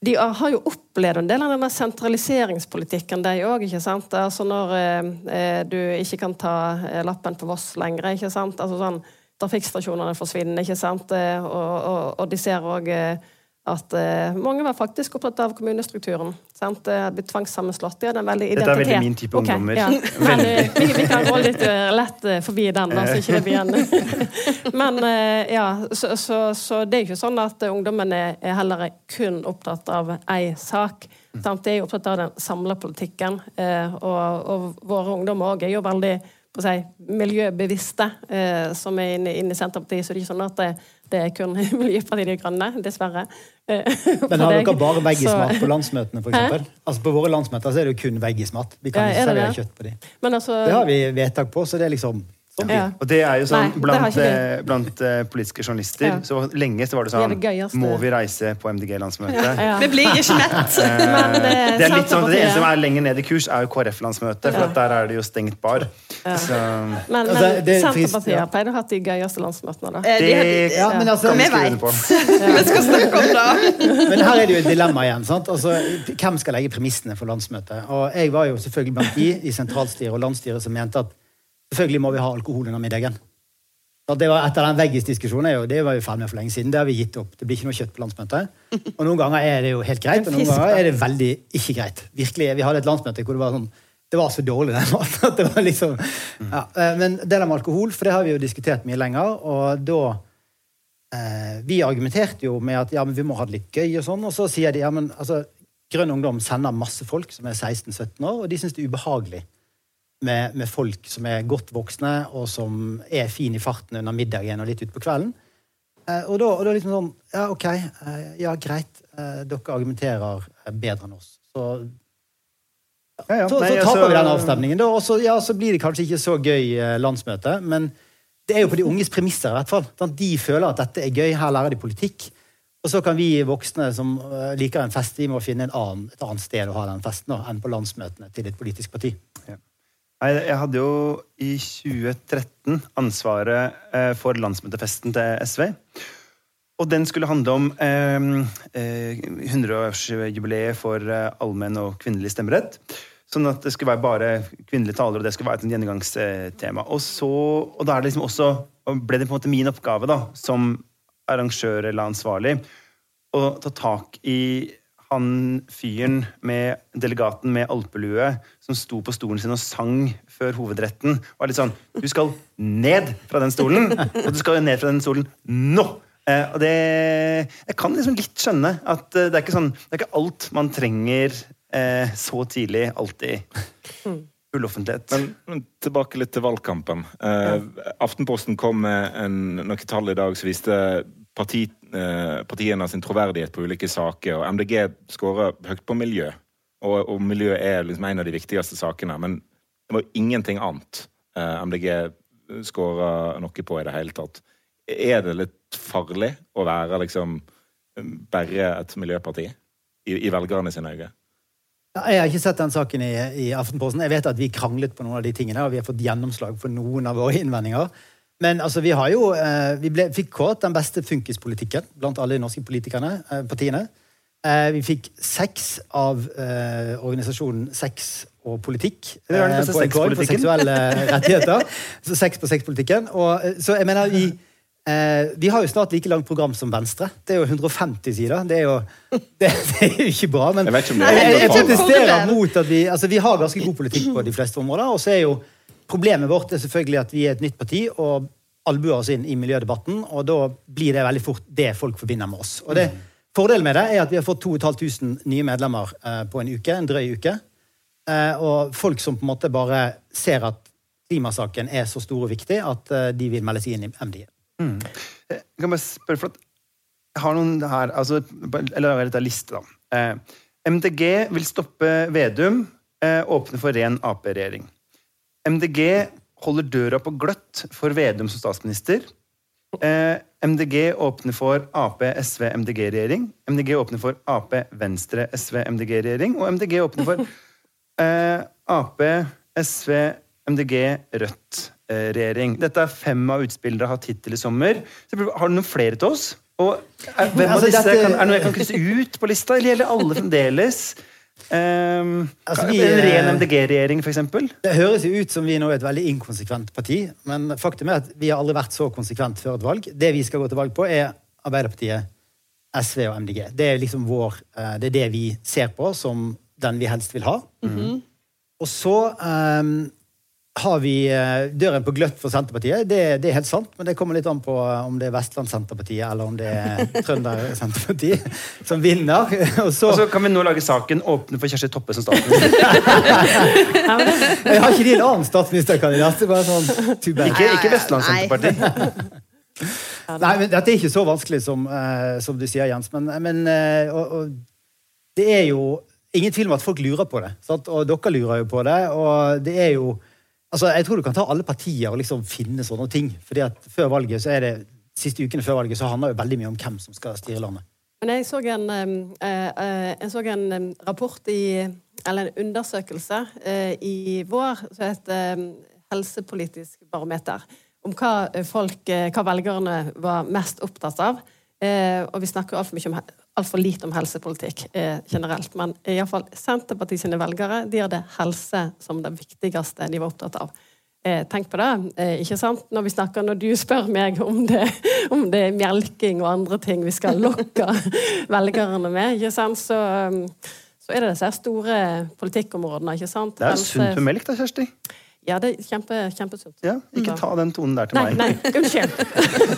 de har jo opplevd en del av denne sentraliseringspolitikken, de òg. Altså når eh, eh, du ikke kan ta eh, lappen på Voss lenger. ikke sant? Altså sånn, Trafikkstasjonene forsvinner, ikke sant? Eh, og, og, og de ser òg eh, at eh, mange var faktisk opptatt av kommunestrukturen. sant? Blitt tvangssammenslått. Ja, det er veldig Dette er veldig min type okay, ungdommer. Ja. Men vi, vi kan gå litt lett forbi den, da, så ikke det blir en Men ja, så, så, så det er ikke sånn at ungdommene ungdommen er, er heller kun opptatt av ei sak. Sant? De er opptatt av den samla politikken. Og, og våre ungdommer òg er jo veldig si, miljøbevisste, eh, som er inne, inne i Senterpartiet. Så det er ikke sånn at det, det er kun Miljøpartiet De Grønne, dessverre. Eh, Men har deg. dere bare veggismat Så- på landsmøtene, f.eks.? Altså, på våre landsmøter så er det jo kun veggismat. Vi kan Ja, ikke er servere kjøtt på de. Altså Det har vi vedtak på, så det er liksom Ja. Og det er jo sånn Nei, blant, eh, blant eh, politiske journalister. Ja. Så lenge så var det sånn det det Må vi reise på MDG-landsmøte? ja. Vi blir ikke mett. Men, eh, Det er litt sånn, det eneste som er lenger ned i kurs, er jo KrF-landsmøtet, for Ja. at der er det jo stengt bar. Så Men, men Altså, det er trist, Senterpartiet ja. har pleid å ha de gøyeste landsmøtene, da. Det Ja, men altså, kan vi på. Vi skal snakke om det. Men her er det jo et dilemma igjen. sant? Altså, hvem skal legge premissene for landsmøtet? Og Jeg var jo selvfølgelig blant de i sentralstyret og landsstyret som mente at selvfølgelig må vi ha alkohol under middagen. Det var Etter den veggis-diskusjonen det var jo ferdig med for lenge siden. Det har vi gitt opp. Det blir ikke noe kjøtt på landsmøtet. Og noen ganger er det jo helt greit, og noen ganger er det veldig ikke greit. Virkelig, Vi hadde et landsmøte hvor det var sånn det var så dårlig, den maten. at det var liksom, ja. eh, Men det der med alkohol, for det har vi jo diskutert mye lenger, og da eh, Vi argumenterte jo med at ja, men vi må ha det litt gøy, og sånn, og så sier de ja, men altså, Grønn Ungdom sender masse folk som er 16-17 år, og de syns det er ubehagelig med, med folk som er godt voksne, og som er fin i farten under middagen og litt utpå kvelden. Eh, og, da, og da liksom sånn Ja, OK. Eh, ja, greit. Eh, dere argumenterer bedre enn oss. Så, Ja, ja. så, Nei, så altså- taper vi den avstemningen. Og så, ja, så blir det kanskje ikke så gøy landsmøte, men det er jo på de unges premisser. i hvert fall. De føler at dette er gøy, her lærer de politikk. Og så kan vi voksne som liker en fest, vi må finne en annen, et annet sted å ha den festen da, enn på landsmøtene til et politisk parti. Nei, jeg hadde jo i 2013 ansvaret eh, for landsmøtefesten til SV. Og den skulle handle om eh, eh, 100-årsjubileet for eh, allmenn og kvinnelig stemmerett. Sånn at det skulle være bare kvinnelige talere, og det skulle være et gjennomgangstema. Og, så, og da liksom også, og ble det på en måte min oppgave da, som arrangør eller ansvarlig å ta tak i han fyren med delegaten med alpelue som sto på stolen sin og sang før hovedretten. Var litt sånn Du skal ned fra den stolen! Og du skal ned fra den stolen nå! Eh, og det Jeg kan liksom litt skjønne at eh, det er ikke sånn Det er ikke alt man trenger eh, så tidlig, alltid. Full offentlighet. Men, men tilbake litt til valgkampen. Eh, Aftenposten kom med en, noen tall i dag som viste parti, eh, partiene sin troverdighet på ulike saker. og MDG skårer høyt på miljø. Og, og miljø er liksom en av de viktigste sakene. Men det var ingenting annet eh, MDG skåra noe på i det hele tatt. Er det litt farlig å være liksom bare et miljøparti i, i velgerne sine øyne? Jeg har ikke sett den saken i, i Aftenposten. Jeg vet at vi kranglet på noen av de tingene, og vi har fått gjennomslag for noen av våre innvendinger. Men altså, vi har jo eh, Vi ble, fikk kåret den beste funkispolitikken blant alle de norske politikerne, eh, partiene. Eh, vi fikk seks av eh, organisasjonen Sex og politikk. Det eh, på en kår for seksuelle rettigheter. Så seks på sexpolitikken. Og, så jeg mener, vi eh, vi har jo snart like langt program som Venstre. Det er jo 150 sider. Det er jo, det, det er jo ikke bra. Men jeg, jeg, jeg protesterer mot at vi Altså, vi har ganske god politikk på de fleste områder. Og så er jo problemet vårt er selvfølgelig at vi er et nytt parti og albuer oss inn i miljødebatten. Og da blir det veldig fort det folk forbinder med oss. Og det Fordelen med det er at vi har fått 2500 nye medlemmer eh, på en uke, en drøy uke. Eh, og folk som på en måte bare ser at klimasaken er så stor og viktig at eh, de vil melde seg inn i MDG. Jeg kan bare spørre, for at jeg har noen her altså, Eller har en liste, da. MDG vil stoppe Vedum, åpne for ren Ap-regjering. MDG holder døra på gløtt for Vedum som statsminister. Eh, MDG åpner for Ap, SV, MDG-regjering. MDG åpner for Ap, Venstre, SV, MDG-regjering. Og MDG åpner for eh, Ap, SV, MDG, Rødt-regjering. Dette er fem av utspillene dere har hatt hittil i sommer. Så har du noen flere til oss? Og er, hvem av Altså, disse kan, er det noe jeg kan krysse ut på lista, eller gjelder alle fremdeles? Um, Altså, vi, en ren eh, MDG-regjering, eksempel? Det høres jo ut som vi nå er et veldig inkonsekvent parti, men faktum er at vi har aldri vært så konsekvent før et valg. Det vi skal gå til valg på, er Arbeiderpartiet, SV og MDG. Det er liksom vår eh, Det er det vi ser på som den vi helst vil ha. Og så ehm, har vi eh, døren på gløtt for Senterpartiet. Det, det er helt sant, men det kommer litt an på eh, om det er Vestland Senterpartiet eller om det er Trønder-Senterpartiet som vinner. Og så, Og så kan vi nå lage saken 'Åpne for Kjersti Toppe som statsminister'. jeg har ikke de en annen statsministerkandidat. Det er bare sånn, too bad. Ikke, ikke Vestland-Senterpartiet. Nei, men Dette er ikke så vanskelig som, uh, som du sier, Jens. Men, men uh, og, og, det er jo ingen tvil om at folk lurer på det. Sant? Og dere lurer jo på det. Og det er jo altså Jeg tror du kan ta alle partier og liksom finne sånne ting. fordi at før valget så er det siste ukene før valget så handler jo veldig mye om hvem som skal styre landet. Men jeg så en, eh, eh, jeg så en rapport i Eller en undersøkelse eh, i vår som het Helsepolitisk barometer. Om hva folk, hva velgerne var mest opptatt av. Og vi snakker altfor mye om altfor lite om helsepolitikk eh, generelt. Men iallfall Senterpartiet sine velgere de hadde helse som det viktigste de var opptatt av. Eh, tenk på det. Eh, ikke sant? Når vi snakker, når du spør meg om det, om det er melking og andre ting vi skal lokke velgerne med, ikke sant? Så, um, så er det disse store politikkområdene. ikke sant? Det er sunt med melk, da, Kjersti. Ja, det er kjempe, kjempesunt. Ja, ikke ta den tonen der til Nei, meg. nei, unnskyld.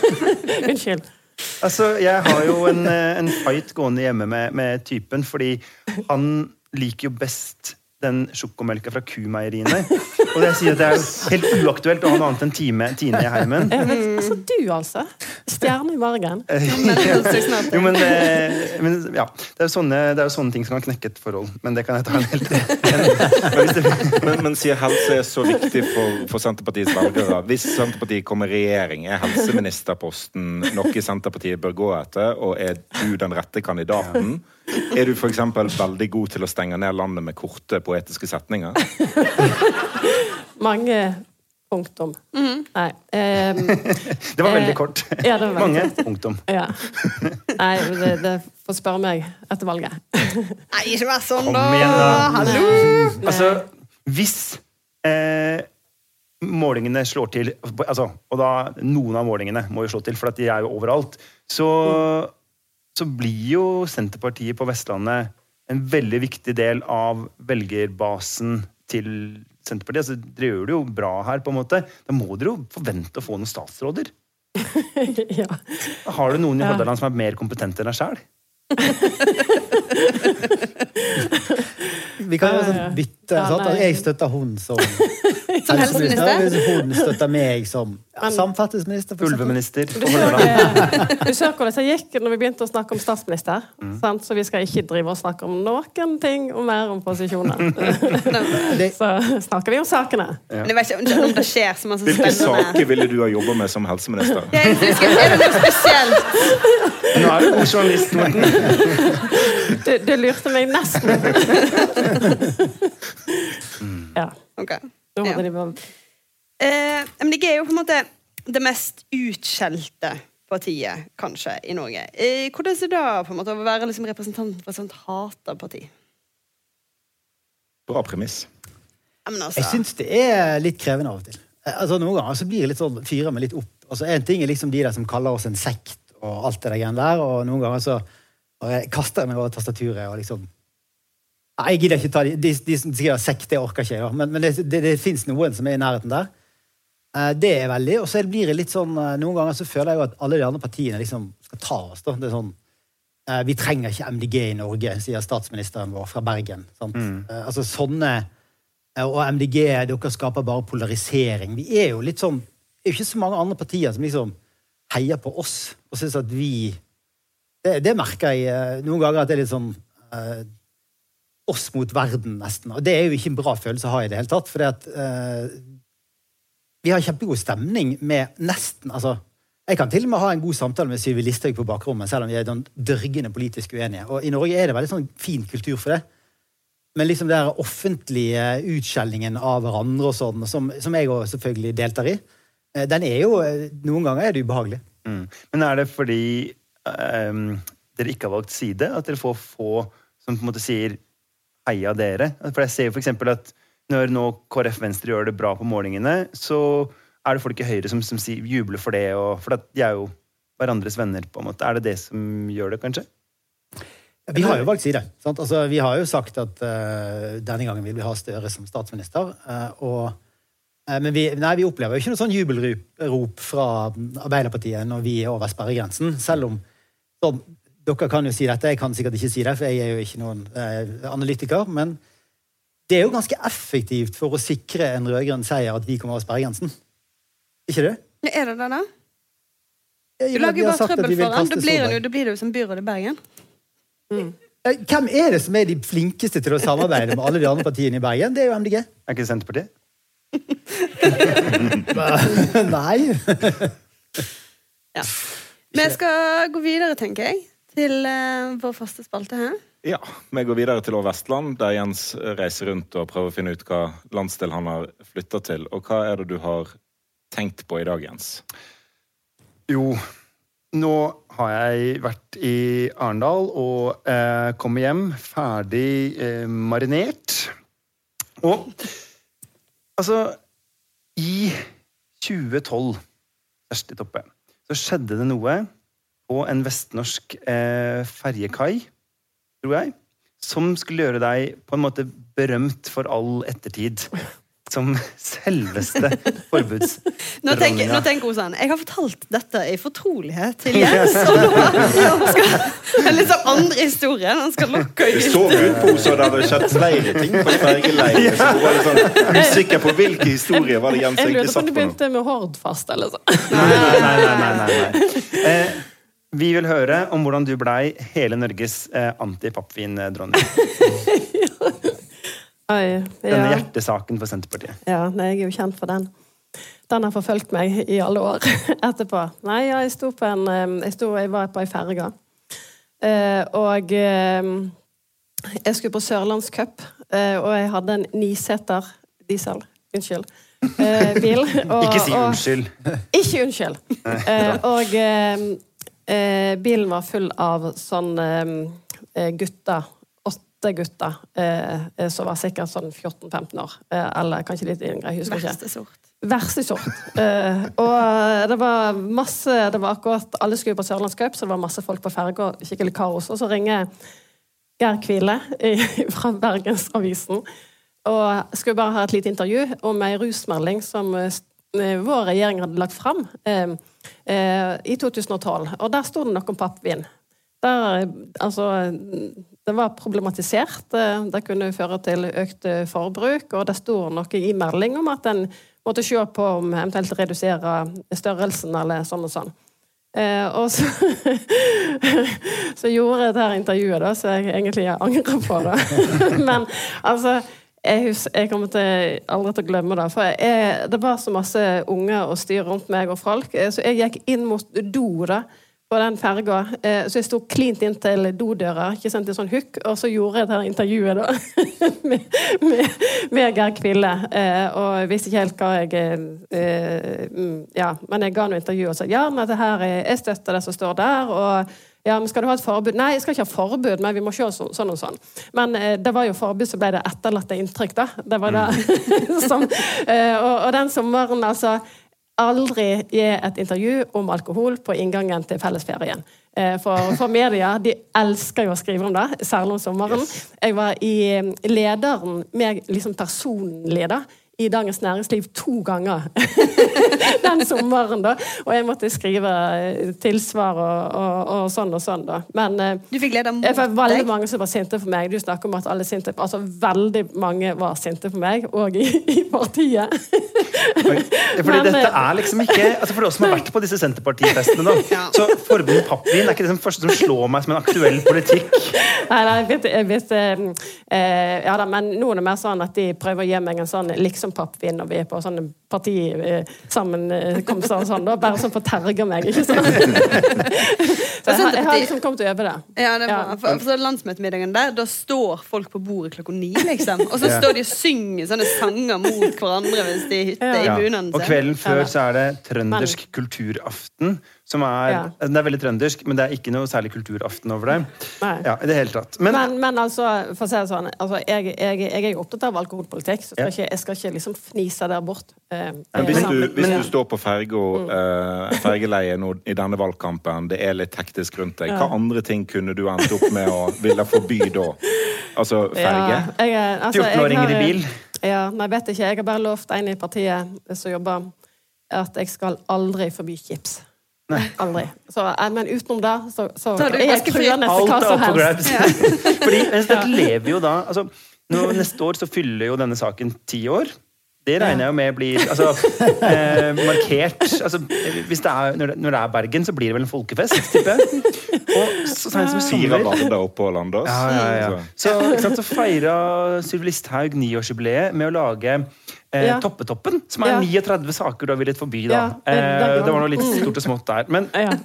unnskyld. Altså, jeg har jo en, eh, en fight gående hjemme med, med typen, fordi han liker jo best den sjokomelka fra kumeieriene. Og jeg sier at det er jo helt uaktuelt å ha noe annet enn time, Tine i heimen. Ja, altså, du, altså. Stjerne i margen. Jo, men, eh, men ja, det er, jo sånne, det er jo sånne ting som kan knekke et forhold. Men det kan jeg ta en helt men Men, men sier helse er så viktig for, for Senterpartiets velgere. Hvis Senterpartiet kommer i regjering, er helseministerposten noe Senterpartiet bør gå etter, og er du den rette kandidaten? Er du f.eks. veldig god til å stenge ned landet med korte poetiske setninger? Mange punktum. Nei. ehm, det var veldig Eh, kort. ja, det var veldig Mange kort. punktum. ja. Nei, det, det får spørre meg etter valget. Nei, ikke vær sånn, Kom da! igjen, da. Hallo! Altså, hvis eh, målingene slår til altså, Og da noen av målingene må jo slå til, for at de er jo overalt. Så, så blir jo Senterpartiet på Vestlandet en veldig viktig del av velgerbasen til Senterpartiet. Altså, dere gjør det jo bra her, på en måte. Da må dere jo forvente å få noen statsråder. ja. Har du noen i Ja. Hordaland som er mer kompetente enn deg sjæl? Vi kan jo sånn bytte. Ja, sånn, jeg støtter hun som Som helseminister? Hvis hun støtter meg som ja, samferdselsminister. Ulveminister. Du så hvordan det gikk når vi begynte å snakke om statsminister. Sant? Så vi skal ikke drive og snakke om noen ting og mer om posisjoner. Så snakker vi om sakene. Men jeg vet ikke om det skjer så masse Hvilke saker ville du ha jobba med som helseminister? Ja, jeg er det noe spesielt? Nå er du journalist, Morten. Du, du lurte meg nesten. ja. Ok. Ja. de Eh, MDG er jo på en måte det mest utskjelte partiet, kanskje, i Norge. Eh, hvordan er det da på en måte å være liksom representant for et sånt hata parti? Bra premiss. Altså, Jeg syns det er litt krevende av og til. Eh, Altså Noen ganger så blir det litt sånn, fyrer meg litt opp. Altså En ting er liksom de der som kaller oss en sekt og alt det der greiene der, og noen ganger så bare kaster jeg meg over tastaturet og liksom Nei, Jeg gidder ikke ta de, de, de som skriver sekt, det orker ikke jeg. ja. Men, men det, det, det fins noen som er i nærheten der. Eh, Det er veldig. Og så blir det litt sånn eh, Noen ganger så føler jeg jo at alle de andre partiene liksom skal ta oss. da. Det er sånn eh, Vi trenger ikke MDG i Norge, sier statsministeren vår fra Bergen. Sant? Mm. altså sånne Og MDG, dere skaper bare polarisering. Vi er jo litt sånn Det er jo ikke så mange andre partier som liksom heier på oss og syns at vi det, det merker jeg noen ganger at det er litt sånn oss mot verden, nesten. Og det er jo ikke en bra følelse å ha i det hele tatt. For uh, vi har kjempegod stemning med nesten altså, Jeg kan til og med ha en god samtale med Syvi Listhaug på bakrommet, selv om vi er dørgende politisk uenige. Og i Norge er det veldig sånn fin kultur for det. Men liksom den offentlige utskjellingen av hverandre og sånn, som, som jeg også selvfølgelig deltar i, eh, den er jo Noen ganger er det ubehagelig. Mm. Men er det fordi um, dere ikke har valgt side? At dere får få som på en måte sier heia dere? For jeg ser jo eksempel at når nå KrF Venstre gjør det bra på målingene, så er det folk i Høyre som, som jubler for det, og, for de er jo hverandres venner. på en måte. Er det det som gjør det, kanskje? Vi har jo valgt side. Altså, vi har jo sagt at uh, denne gangen vil vi ha Støre som statsminister. Uh, og, uh, men vi, nei, vi opplever jo ikke noe sånn jubelrop fra Arbeiderpartiet når vi er over sperregrensen. Selv om Dere kan jo si dette, jeg kan sikkert ikke si det, for jeg er jo ikke noen analytiker. Men det er jo ganske effektivt for å sikre en rød-grønn seier at vi kommer over sperregrensen. Ikke det? Ja, er det det, da? Du lager jo bare trøbbel for ham. Da blir det jo, jo som byråd i Bergen. Mm. Hvem er det som er de flinkeste til å samarbeide med alle de andre partiene i Bergen? Det er jo MDG. Er ikke Senterpartiet? Nei. Ja. Vi skal gå videre, tenker jeg, til uh, vår faste spalte her. Ja, Vi går videre til År Vestland, der Jens reiser rundt og prøver å finne ut hva landsdel han har flytta til. Og hva er det du har tenkt på i dag, Jens? Jo, nå har jeg vært i Arendal og eh, kommer hjem ferdig eh, marinert. Og altså I 2012, Kjersti Toppe, så skjedde det noe på en vestnorsk eh, ferjekai, tror jeg, som skulle gjøre deg på en måte berømt for all ettertid. Som selveste forbuds... Nå tenker, nå tenker hun sånn Jeg har fortalt dette i fortrolighet til Jens. Og nå skal en litt sånn andre historie. Han skal lokke Det ut. så ut på henne som det hadde skjedd flere ting på fergeleiet. Så hun var litt sånn usikker på hvilke historier var det Jens egentlig satt på Jeg satt på på nå. begynte med Hordfast eller sånn. Nei, nei, nei. nei, nei, nei. Eh, vi vil høre om hvordan du blei hele Norges eh, antipappvin-dronning. Oi, Denne hjertesaken for Senterpartiet. ja, nei, jeg er jo kjent for den. Den har forfulgt meg i alle år etterpå. Nei, ja, jeg sto på en Jeg, sto, jeg var på ei ferge. Eh, og eh, jeg skulle på Sørlandscup, eh, og jeg hadde en niseter diesel. Unnskyld. Eh, bil. Og, Ikke si og- unnskyld. Ikke unnskyld. Eh, og eh, eh, bilen var full av sånn eh, gutter. Åtte gutter eh, eh, som var sikkert sånn 14-15 år. Eh, eller kanskje litt yngre. Jeg husker. Verste sort. Verste sort. Eh, og det var masse det var akkurat, Alle skulle på Sørlandscup, så det var masse folk på ferga. Skikkelig kaos. Og så ringer Geir Kvile fra Bergensavisen og skulle bare ha et lite intervju om ei rusmelding som eh, eh, vår regjering hadde lagt fram eh, eh, i 2012. Og der sto det noe om pappvin. Der, eh, altså, det var problematisert. eh, Det kunne føre til økt eh, forbruk, og det sto noe i melding om at en måtte se på om eventuelt redusere størrelsen eller sånn og sånn. Eh, og så, så gjorde jeg dette intervjuet, da, så jeg egentlig angrer på det. Men altså jeg, hus, jeg kommer til, aldri til å glemme det. For jeg, det var så masse unger og styr rundt meg og folk, eh, så jeg gikk inn mot do da, på den ferga. Eh, så jeg sto klint inn til dodøra, ikke sant, i sånn hukk, og så gjorde jeg dette intervjuet da, med, med, Geir Kville. Eh, og jeg visste ikke helt hva jeg mm, Ja, men jeg ga nå intervju og sa ja, men det her, er- jeg støtter det som står der. og ja, men Skal du ha et forbud? Nei, jeg skal ikke ha forbud, men vi må se så, sånn og sånn. Men eh, det var jo forbud, så ble det etterlatte inntrykk, da. Det var det som eh, og, og den sommeren, altså Aldri gi et intervju om alkohol på inngangen til fellesferien. Eh, For, for media de elsker jo å skrive om det, særlig om sommeren. Jeg var i eh, lederen, meg liksom personlig da, i Dagens Næringsliv to ganger den sommeren. da, Og jeg måtte skrive eh, tilsvar og, og, og sånn og sånn. da. Men eh, Du fikk leder mot jeg fikk veldig deg. mange som var sinte på meg. Du snakker om at alle sinte Altså veldig mange var sinte på meg, og i, i partiet. Fordi Men, dette eh, er liksom ikke altså For oss som har vært på disse Senterpartifestene da, Ja. så forbundet pappvin er ikke det som første som slår meg som en aktuell politikk. Nei, nei, jeg vet, jeg vet eh, eh, Ja da, men nå er det mer sånn at de prøver å gi meg en sånn liksom-pappvin når vi er på sånne partisammenkomster og sånn, da. Bare sånn for å terge meg, ikke sant? Så jeg, har- jeg har liksom kommet over det. Ja, det er bra. For, for landsmøtemiddagen der, da står folk på bordet klokka ni, liksom. Og så står de og synger sånne sanger mot hverandre hvis de hytter Ja. i Ja. bunaden Og kvelden før så er det trøndersk kulturaften. Som er, Ja. Den er veldig trøndersk, men det er ikke noe særlig kulturaften over det. Nei. Ja, i det hele tatt. Men, Men, men altså, for å si det sånn, altså, jeg, jeg, jeg er jo opptatt av alkoholpolitikk, så skal Ja. ikke, jeg skal ikke liksom fnise der bort. Eh, Men hvis eh, du, hvis du står på ferga, eh, fergeleie nå i denne valgkampen, det er litt hektisk rundt deg, hva Ja. andre ting kunne du endt opp med å ville forby da? Altså ferge? Ja, jeg, altså, 14-åringer i bil. Ja, nei, vet ikke. Jeg har bare lovt en i partiet som jobber, at jeg skal aldri forby chips. Aldri. Så, eh, men utenom det, så, så Så er jeg truende til hva som helst. Ja. Fordi dette lever jo da altså, nå, Neste år så fyller jo denne saken ti år. Det regner jeg jo med blir altså, eh, markert altså, hvis det er, når, det, når det er Bergen, så blir det vel en folkefest, tipper jeg. Og så sent som i ja. Så- så feira Sylvi Listhaug niårsjubileet med å lage eh, Ja. Toppetoppen, som er Ja. 39 saker du har villet forby. Da. Det- eh, det var noe litt stort og smått der. Men Ja.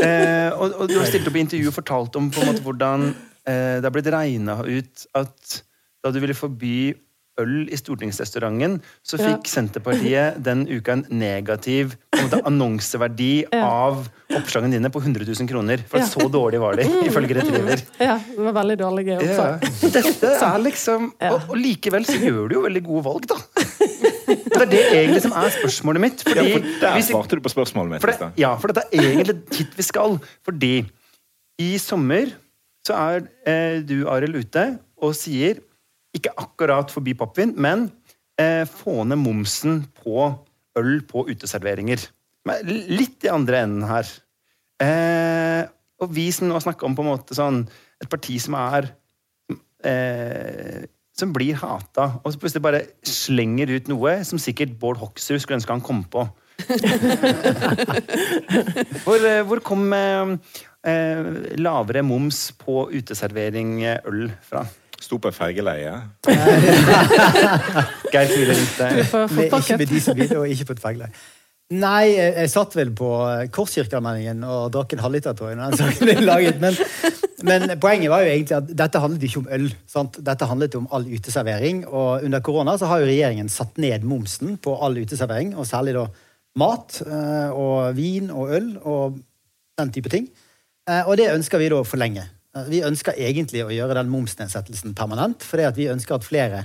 Eh, og, og du har stilt opp i intervju og fortalt om måte hvordan eh, det har blitt regna ut at da du ville forby øl i stortingsrestauranten, så Ja. fikk Senterpartiet den uka en negativ en annonseverdi Ja. av oppslagene dine på 100 000 kroner. For Ja. så dårlig var de, ifølge Retriever. ja, det var veldig dårlige Ja. opptak. Dette er liksom og, og likevel så gjør du jo veldig gode valg, da. Det er det egentlig som er spørsmålet mitt. Ja, Fordi for der svarte du på spørsmålet mitt. for det, ja, for dette er egentlig hit vi skal. Fordi i sommer så er eh, du, Arild, ute og sier ikke akkurat forbi pappvin, men eh, få ned momsen på øl på uteserveringer. Men litt i andre enden her. Eh, og vi som nå snakker om på en måte sånn et parti som er eh, som blir hata, og så plutselig bare slenger ut noe som sikkert Bård Hoksrud skulle ønske han kom på. hvor, eh, hvor kom eh, eh, lavere moms på uteservering øl fra? Sto på fergeleie. Geir Kvile ringte. Ikke med dieselbil og ikke på et fergeleie. Nei, jeg, jeg satt vel på Korskirkemeldingen og drakk en halvliter, tror jeg, når den saken ble laget. Men, men poenget var jo egentlig at dette handlet ikke om øl. Sant? Dette handlet om all uteservering. Og under korona så har jo regjeringen satt ned momsen på all uteservering, og særlig da mat eh, og vin og øl og den type ting. Eh, Og det ønsker vi da å forlenge. Eh, Vi ønsker egentlig å gjøre den momsnedsettelsen permanent, fordi at vi ønsker at flere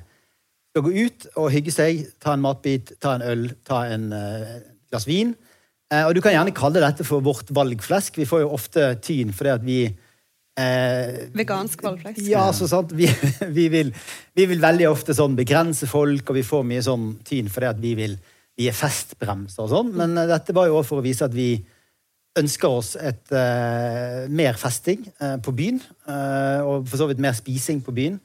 skal gå ut og hygge seg, ta en matbit, ta en øl, ta en uh, glass vin. Uh, og du kan gjerne kalle dette for vårt valgflesk. Vi får jo ofte tyn fordi at vi eh, Vegansk valgflesk. Ja, så sant. Vi, vi, vil, vi vil veldig ofte sånn begrense folk, og vi får mye sånn tyn fordi at vi vil vi er festbremser og sånn. Men dette var jo også for å vise at vi ønsker oss et uh, mer festing uh, på byen. Uh, og for så vidt mer spising på byen.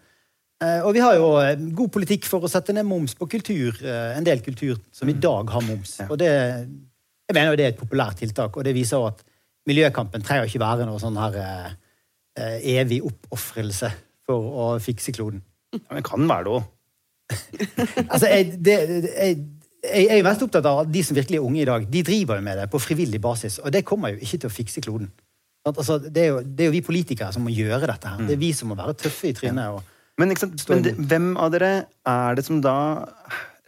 Og vi har jo god politikk for å sette ned moms på kultur. en del kultur som i dag har moms. Og det, jeg mener jo det er et populært tiltak, og det viser at miljøkampen trenger ikke være noe sånn her evig oppofrelse for å fikse kloden. Ja, men kan være det òg. Altså, jeg, det, jeg, jeg er jo mest opptatt av at de som virkelig er unge i dag. De driver jo med det på frivillig basis, og det kommer jo ikke til å fikse kloden. Altså, det, er jo, det er jo vi politikere som må gjøre dette her. Det er vi som må være tøffe i trynet. Og, Men? Men det, hvem av dere er det som da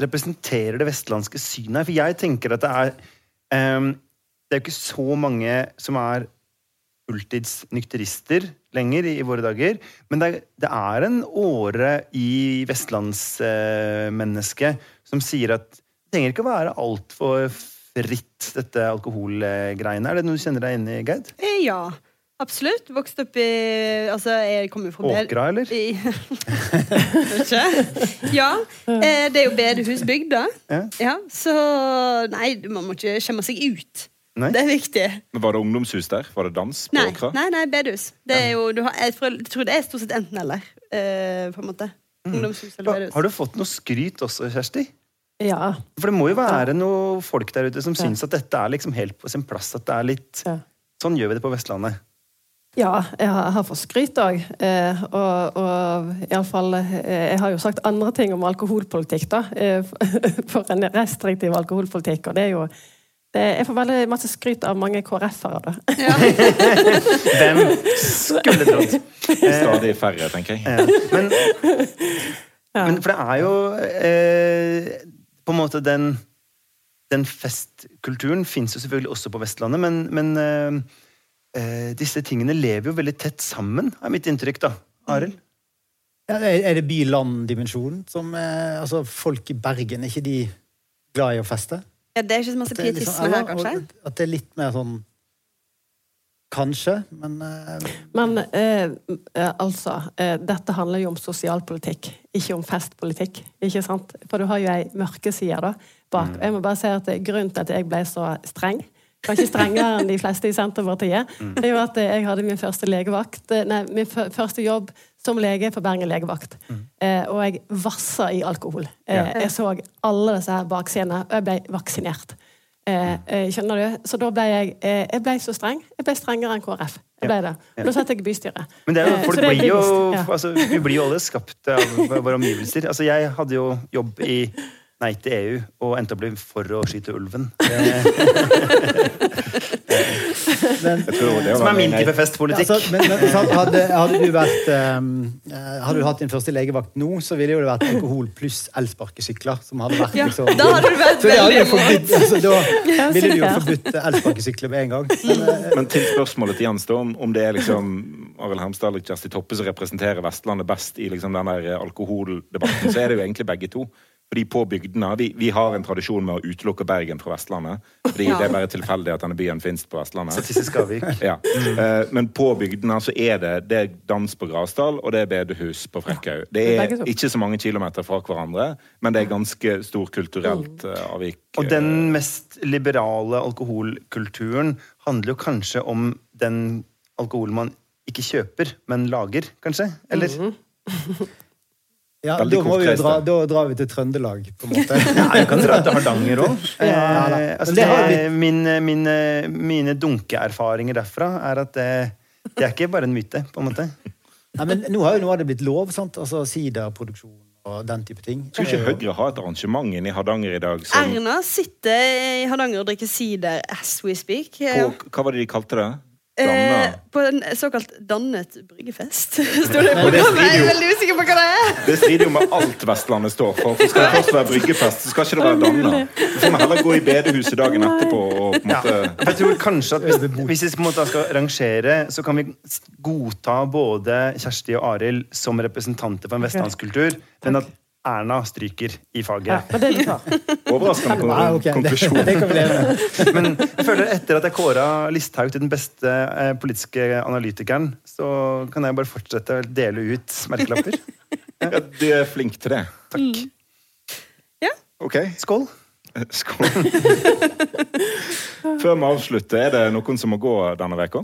representerer det vestlandske synet? her? For jeg tenker at det er um, Det er jo ikke så mange som er fulltidsnykterister lenger i, i våre dager. Men det, er- det er en åre i vestlandsmennesket som sier at trenger ikke å være altfor fritt, dette alkoholgreiene. Er det noe du kjenner deg inn i, Gerd? Eh, Ja. absolutt. Vokst opp i Altså, jeg kommer jo fra Åkra, eller? I, ikke? Ja. eh, Det er jo bedehusbygd, da. Ja. Ja, så Nei, man må ikke skjemme seg ut. Nei. Det er viktig. Men Var det ungdomshus der? Var det dans på Nei, Åkra? nei, nei bedehus. Det er jo, du har, jeg, tror, jeg tror det er stort sett enten-eller. Eh, på en måte. Ungdomshus eller bedehus. Har du fått noe skryt også, Kjersti? Ja. For det må jo være noen folk der ute som syns at dette er liksom helt på sin plass. At det er litt Ja. Sånn gjør vi det på Vestlandet. Ja, jeg har, fått skryt òg. Eh, og og iallfall eh, Jeg har jo sagt andre ting om alkoholpolitikk, da. Eh, for en restriktiv alkoholpolitikk. Og det er jo det, Jeg får veldig masse skryt av mange KrF-ere, da. Ja. Hvem skulle trodd? Stadig færre, tenker jeg. Ja. Men, Ja. men for det er jo eh, på en måte den Den festkulturen fins jo selvfølgelig også på Vestlandet, men, men eh, eh, disse tingene lever jo veldig tett sammen, er mitt inntrykk, da. Arild? Ja, er det by-land-dimensjonen som eh, Altså, folk i Bergen, er ikke de glad i å feste? ja, det er ikke så masse er pietisme liksom- her, kanskje? At det er litt mer sånn Kanskje, men uh... Men eh, altså, uh, dette handler jo om sosialpolitikk, ikke om festpolitikk. ikke sant? For du har jo ei mørkeside da, bak. Mm. jeg må bare si at Grunnen til at jeg ble så streng, kanskje strengere enn de fleste i Senterpartiet, det er jo at jeg hadde min første legevakt, nei, min første jobb som lege for Bergen legevakt. Eh, og jeg vassa i alkohol. Eh, jeg så alle disse her baksidene, og jeg ble vaksinert. Eh, eh, skjønner du? Så da ble jeg eh, Jeg ble så streng. Jeg ble strengere enn KrF. Jeg ble det. Og Da satt jeg i bystyret. Men det er jo, Eh, folk det blir jo, ja. altså, vi blir jo alle skapt av våre omgivelser. Altså, jeg hadde jo jobb i Nei til EU og endte opp å bli for å skyte ulven. Men, Jeg tror det som er min type festpolitikk. Altså, men, men sant, hadde, hadde du vært um, eh, Hadde du hatt din første legevakt nå, så ville jo det vært alkohol pluss elsparkesykler. Som hadde vært Ja, liksom da hadde du vært veldig forbudt, altså, Da ville du jo forbudt elsparkesykler med en gang. Men, eh, Men til spørsmålet til Jens, da, om, om det er liksom Arild Hermstad eller Kjersti Toppe som representerer Vestlandet best i liksom den der alkoholdebatten, så er det jo egentlig begge to. Fordi på bygdene, vi, vi har en tradisjon med å utelukke Bergen fra Vestlandet. Fordi Ja. det er bare tilfeldig at denne byen finnes på Vestlandet. Statistisk avvik. Ja. Eh, Men på bygdene så er det, det er dans på Grasdal og det er bedehus på Frekkhaug. Det er ikke så mange kilometer fra hverandre, men det er ganske stor kulturelt eh, avvik. Og den mest liberale alkoholkulturen handler jo kanskje om den alkoholen man ikke kjøper, men lager, kanskje? Eller? ja, da, må vi jo dra, da drar vi til Trøndelag, på en måte. Nei, du kan dra til Hardanger òg. Eh, altså, mine, dunkeerfaringer derfra er at det, det er ikke bare en myte, på en måte. Nei, men nå har jo noe av det blitt lov, sant? Altså siderproduksjon og den type ting. Skulle ikke Høyre ha et arrangement inne i Hardanger i dag som Erna sitter i Hardanger og drikker sider as we speak. Hva, Hva var det de kalte det? Eh, på en såkalt dannet bryggefest. Sto det på det programmet? Jeg er veldig usikker på hva det er. Det strider jo med alt Vestlandet står for. For Skal det først være bryggefest, så skal ikke det være danna. Så får vi heller gå i bedehuset dagen etterpå og på en måte Jeg tror kanskje at hvis, hvis vi på en måte skal rangere, så kan vi godta både Kjersti og Arild som representanter for en vestlandskultur, men at Erna stryker i faget. Ja, det er overraskende kon- ah, okay. konklusjon. Men jeg føler etter at jeg kåra Listhaug til den beste eh, politiske analytikeren, så kan jeg bare fortsette å dele ut merkelapper. Ja, du er flink til det. Takk. Ja. OK, Skål. skål. Før vi avslutter, er det noen som må gå denne veka?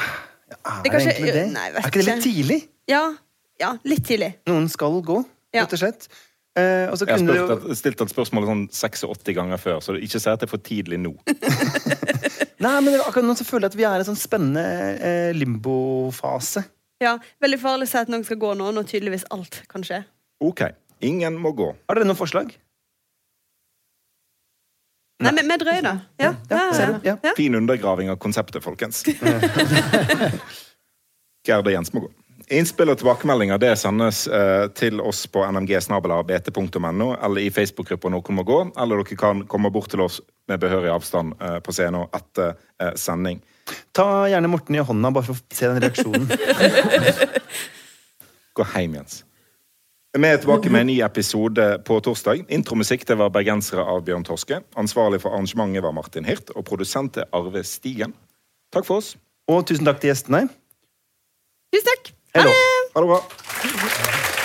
Er Det kanskje- egentlig det? Nei, er ikke det litt tidlig? Ja, ja, litt tidlig. Noen skal gå, rett og slett. Eh, og så Jeg har spurt, jo stilt et spørsmål sånn 86 ganger før, så ikke si at det er for tidlig nå. Nei, men akkurat nå så føler jeg at vi er i en sånn spennende eh, limbofase. Ja, Veldig farlig å si at noen skal gå nå, når tydeligvis alt kan skje. OK. Ingen må gå. Har dere noen forslag? Nei, Nei vi drøyer da. Ja, ja, ja. Ja. ja. Fin undergraving av konseptet, folkens. Gerd og Jens må gå. Innspill og tilbakemeldinger det sendes eh, til oss på nmgsnabelabt.no eller i Facebook-gruppa Noen må gå. Eller dere kan komme bort til oss med behørig avstand eh, på scenen etter eh, sending. Ta gjerne Morten i hånda, bare for å se den reaksjonen. Gå hjem, Jens. Vi er tilbake med en ny episode på torsdag. Intromusikk det var 'Bergensere' av Bjørn Torske. Ansvarlig for arrangementet var Martin Hirt, og produsent er Arve Stigen. Takk for oss. Og tusen takk til gjestene. Tusen takk. Hei Ha då. det! Ha det bra.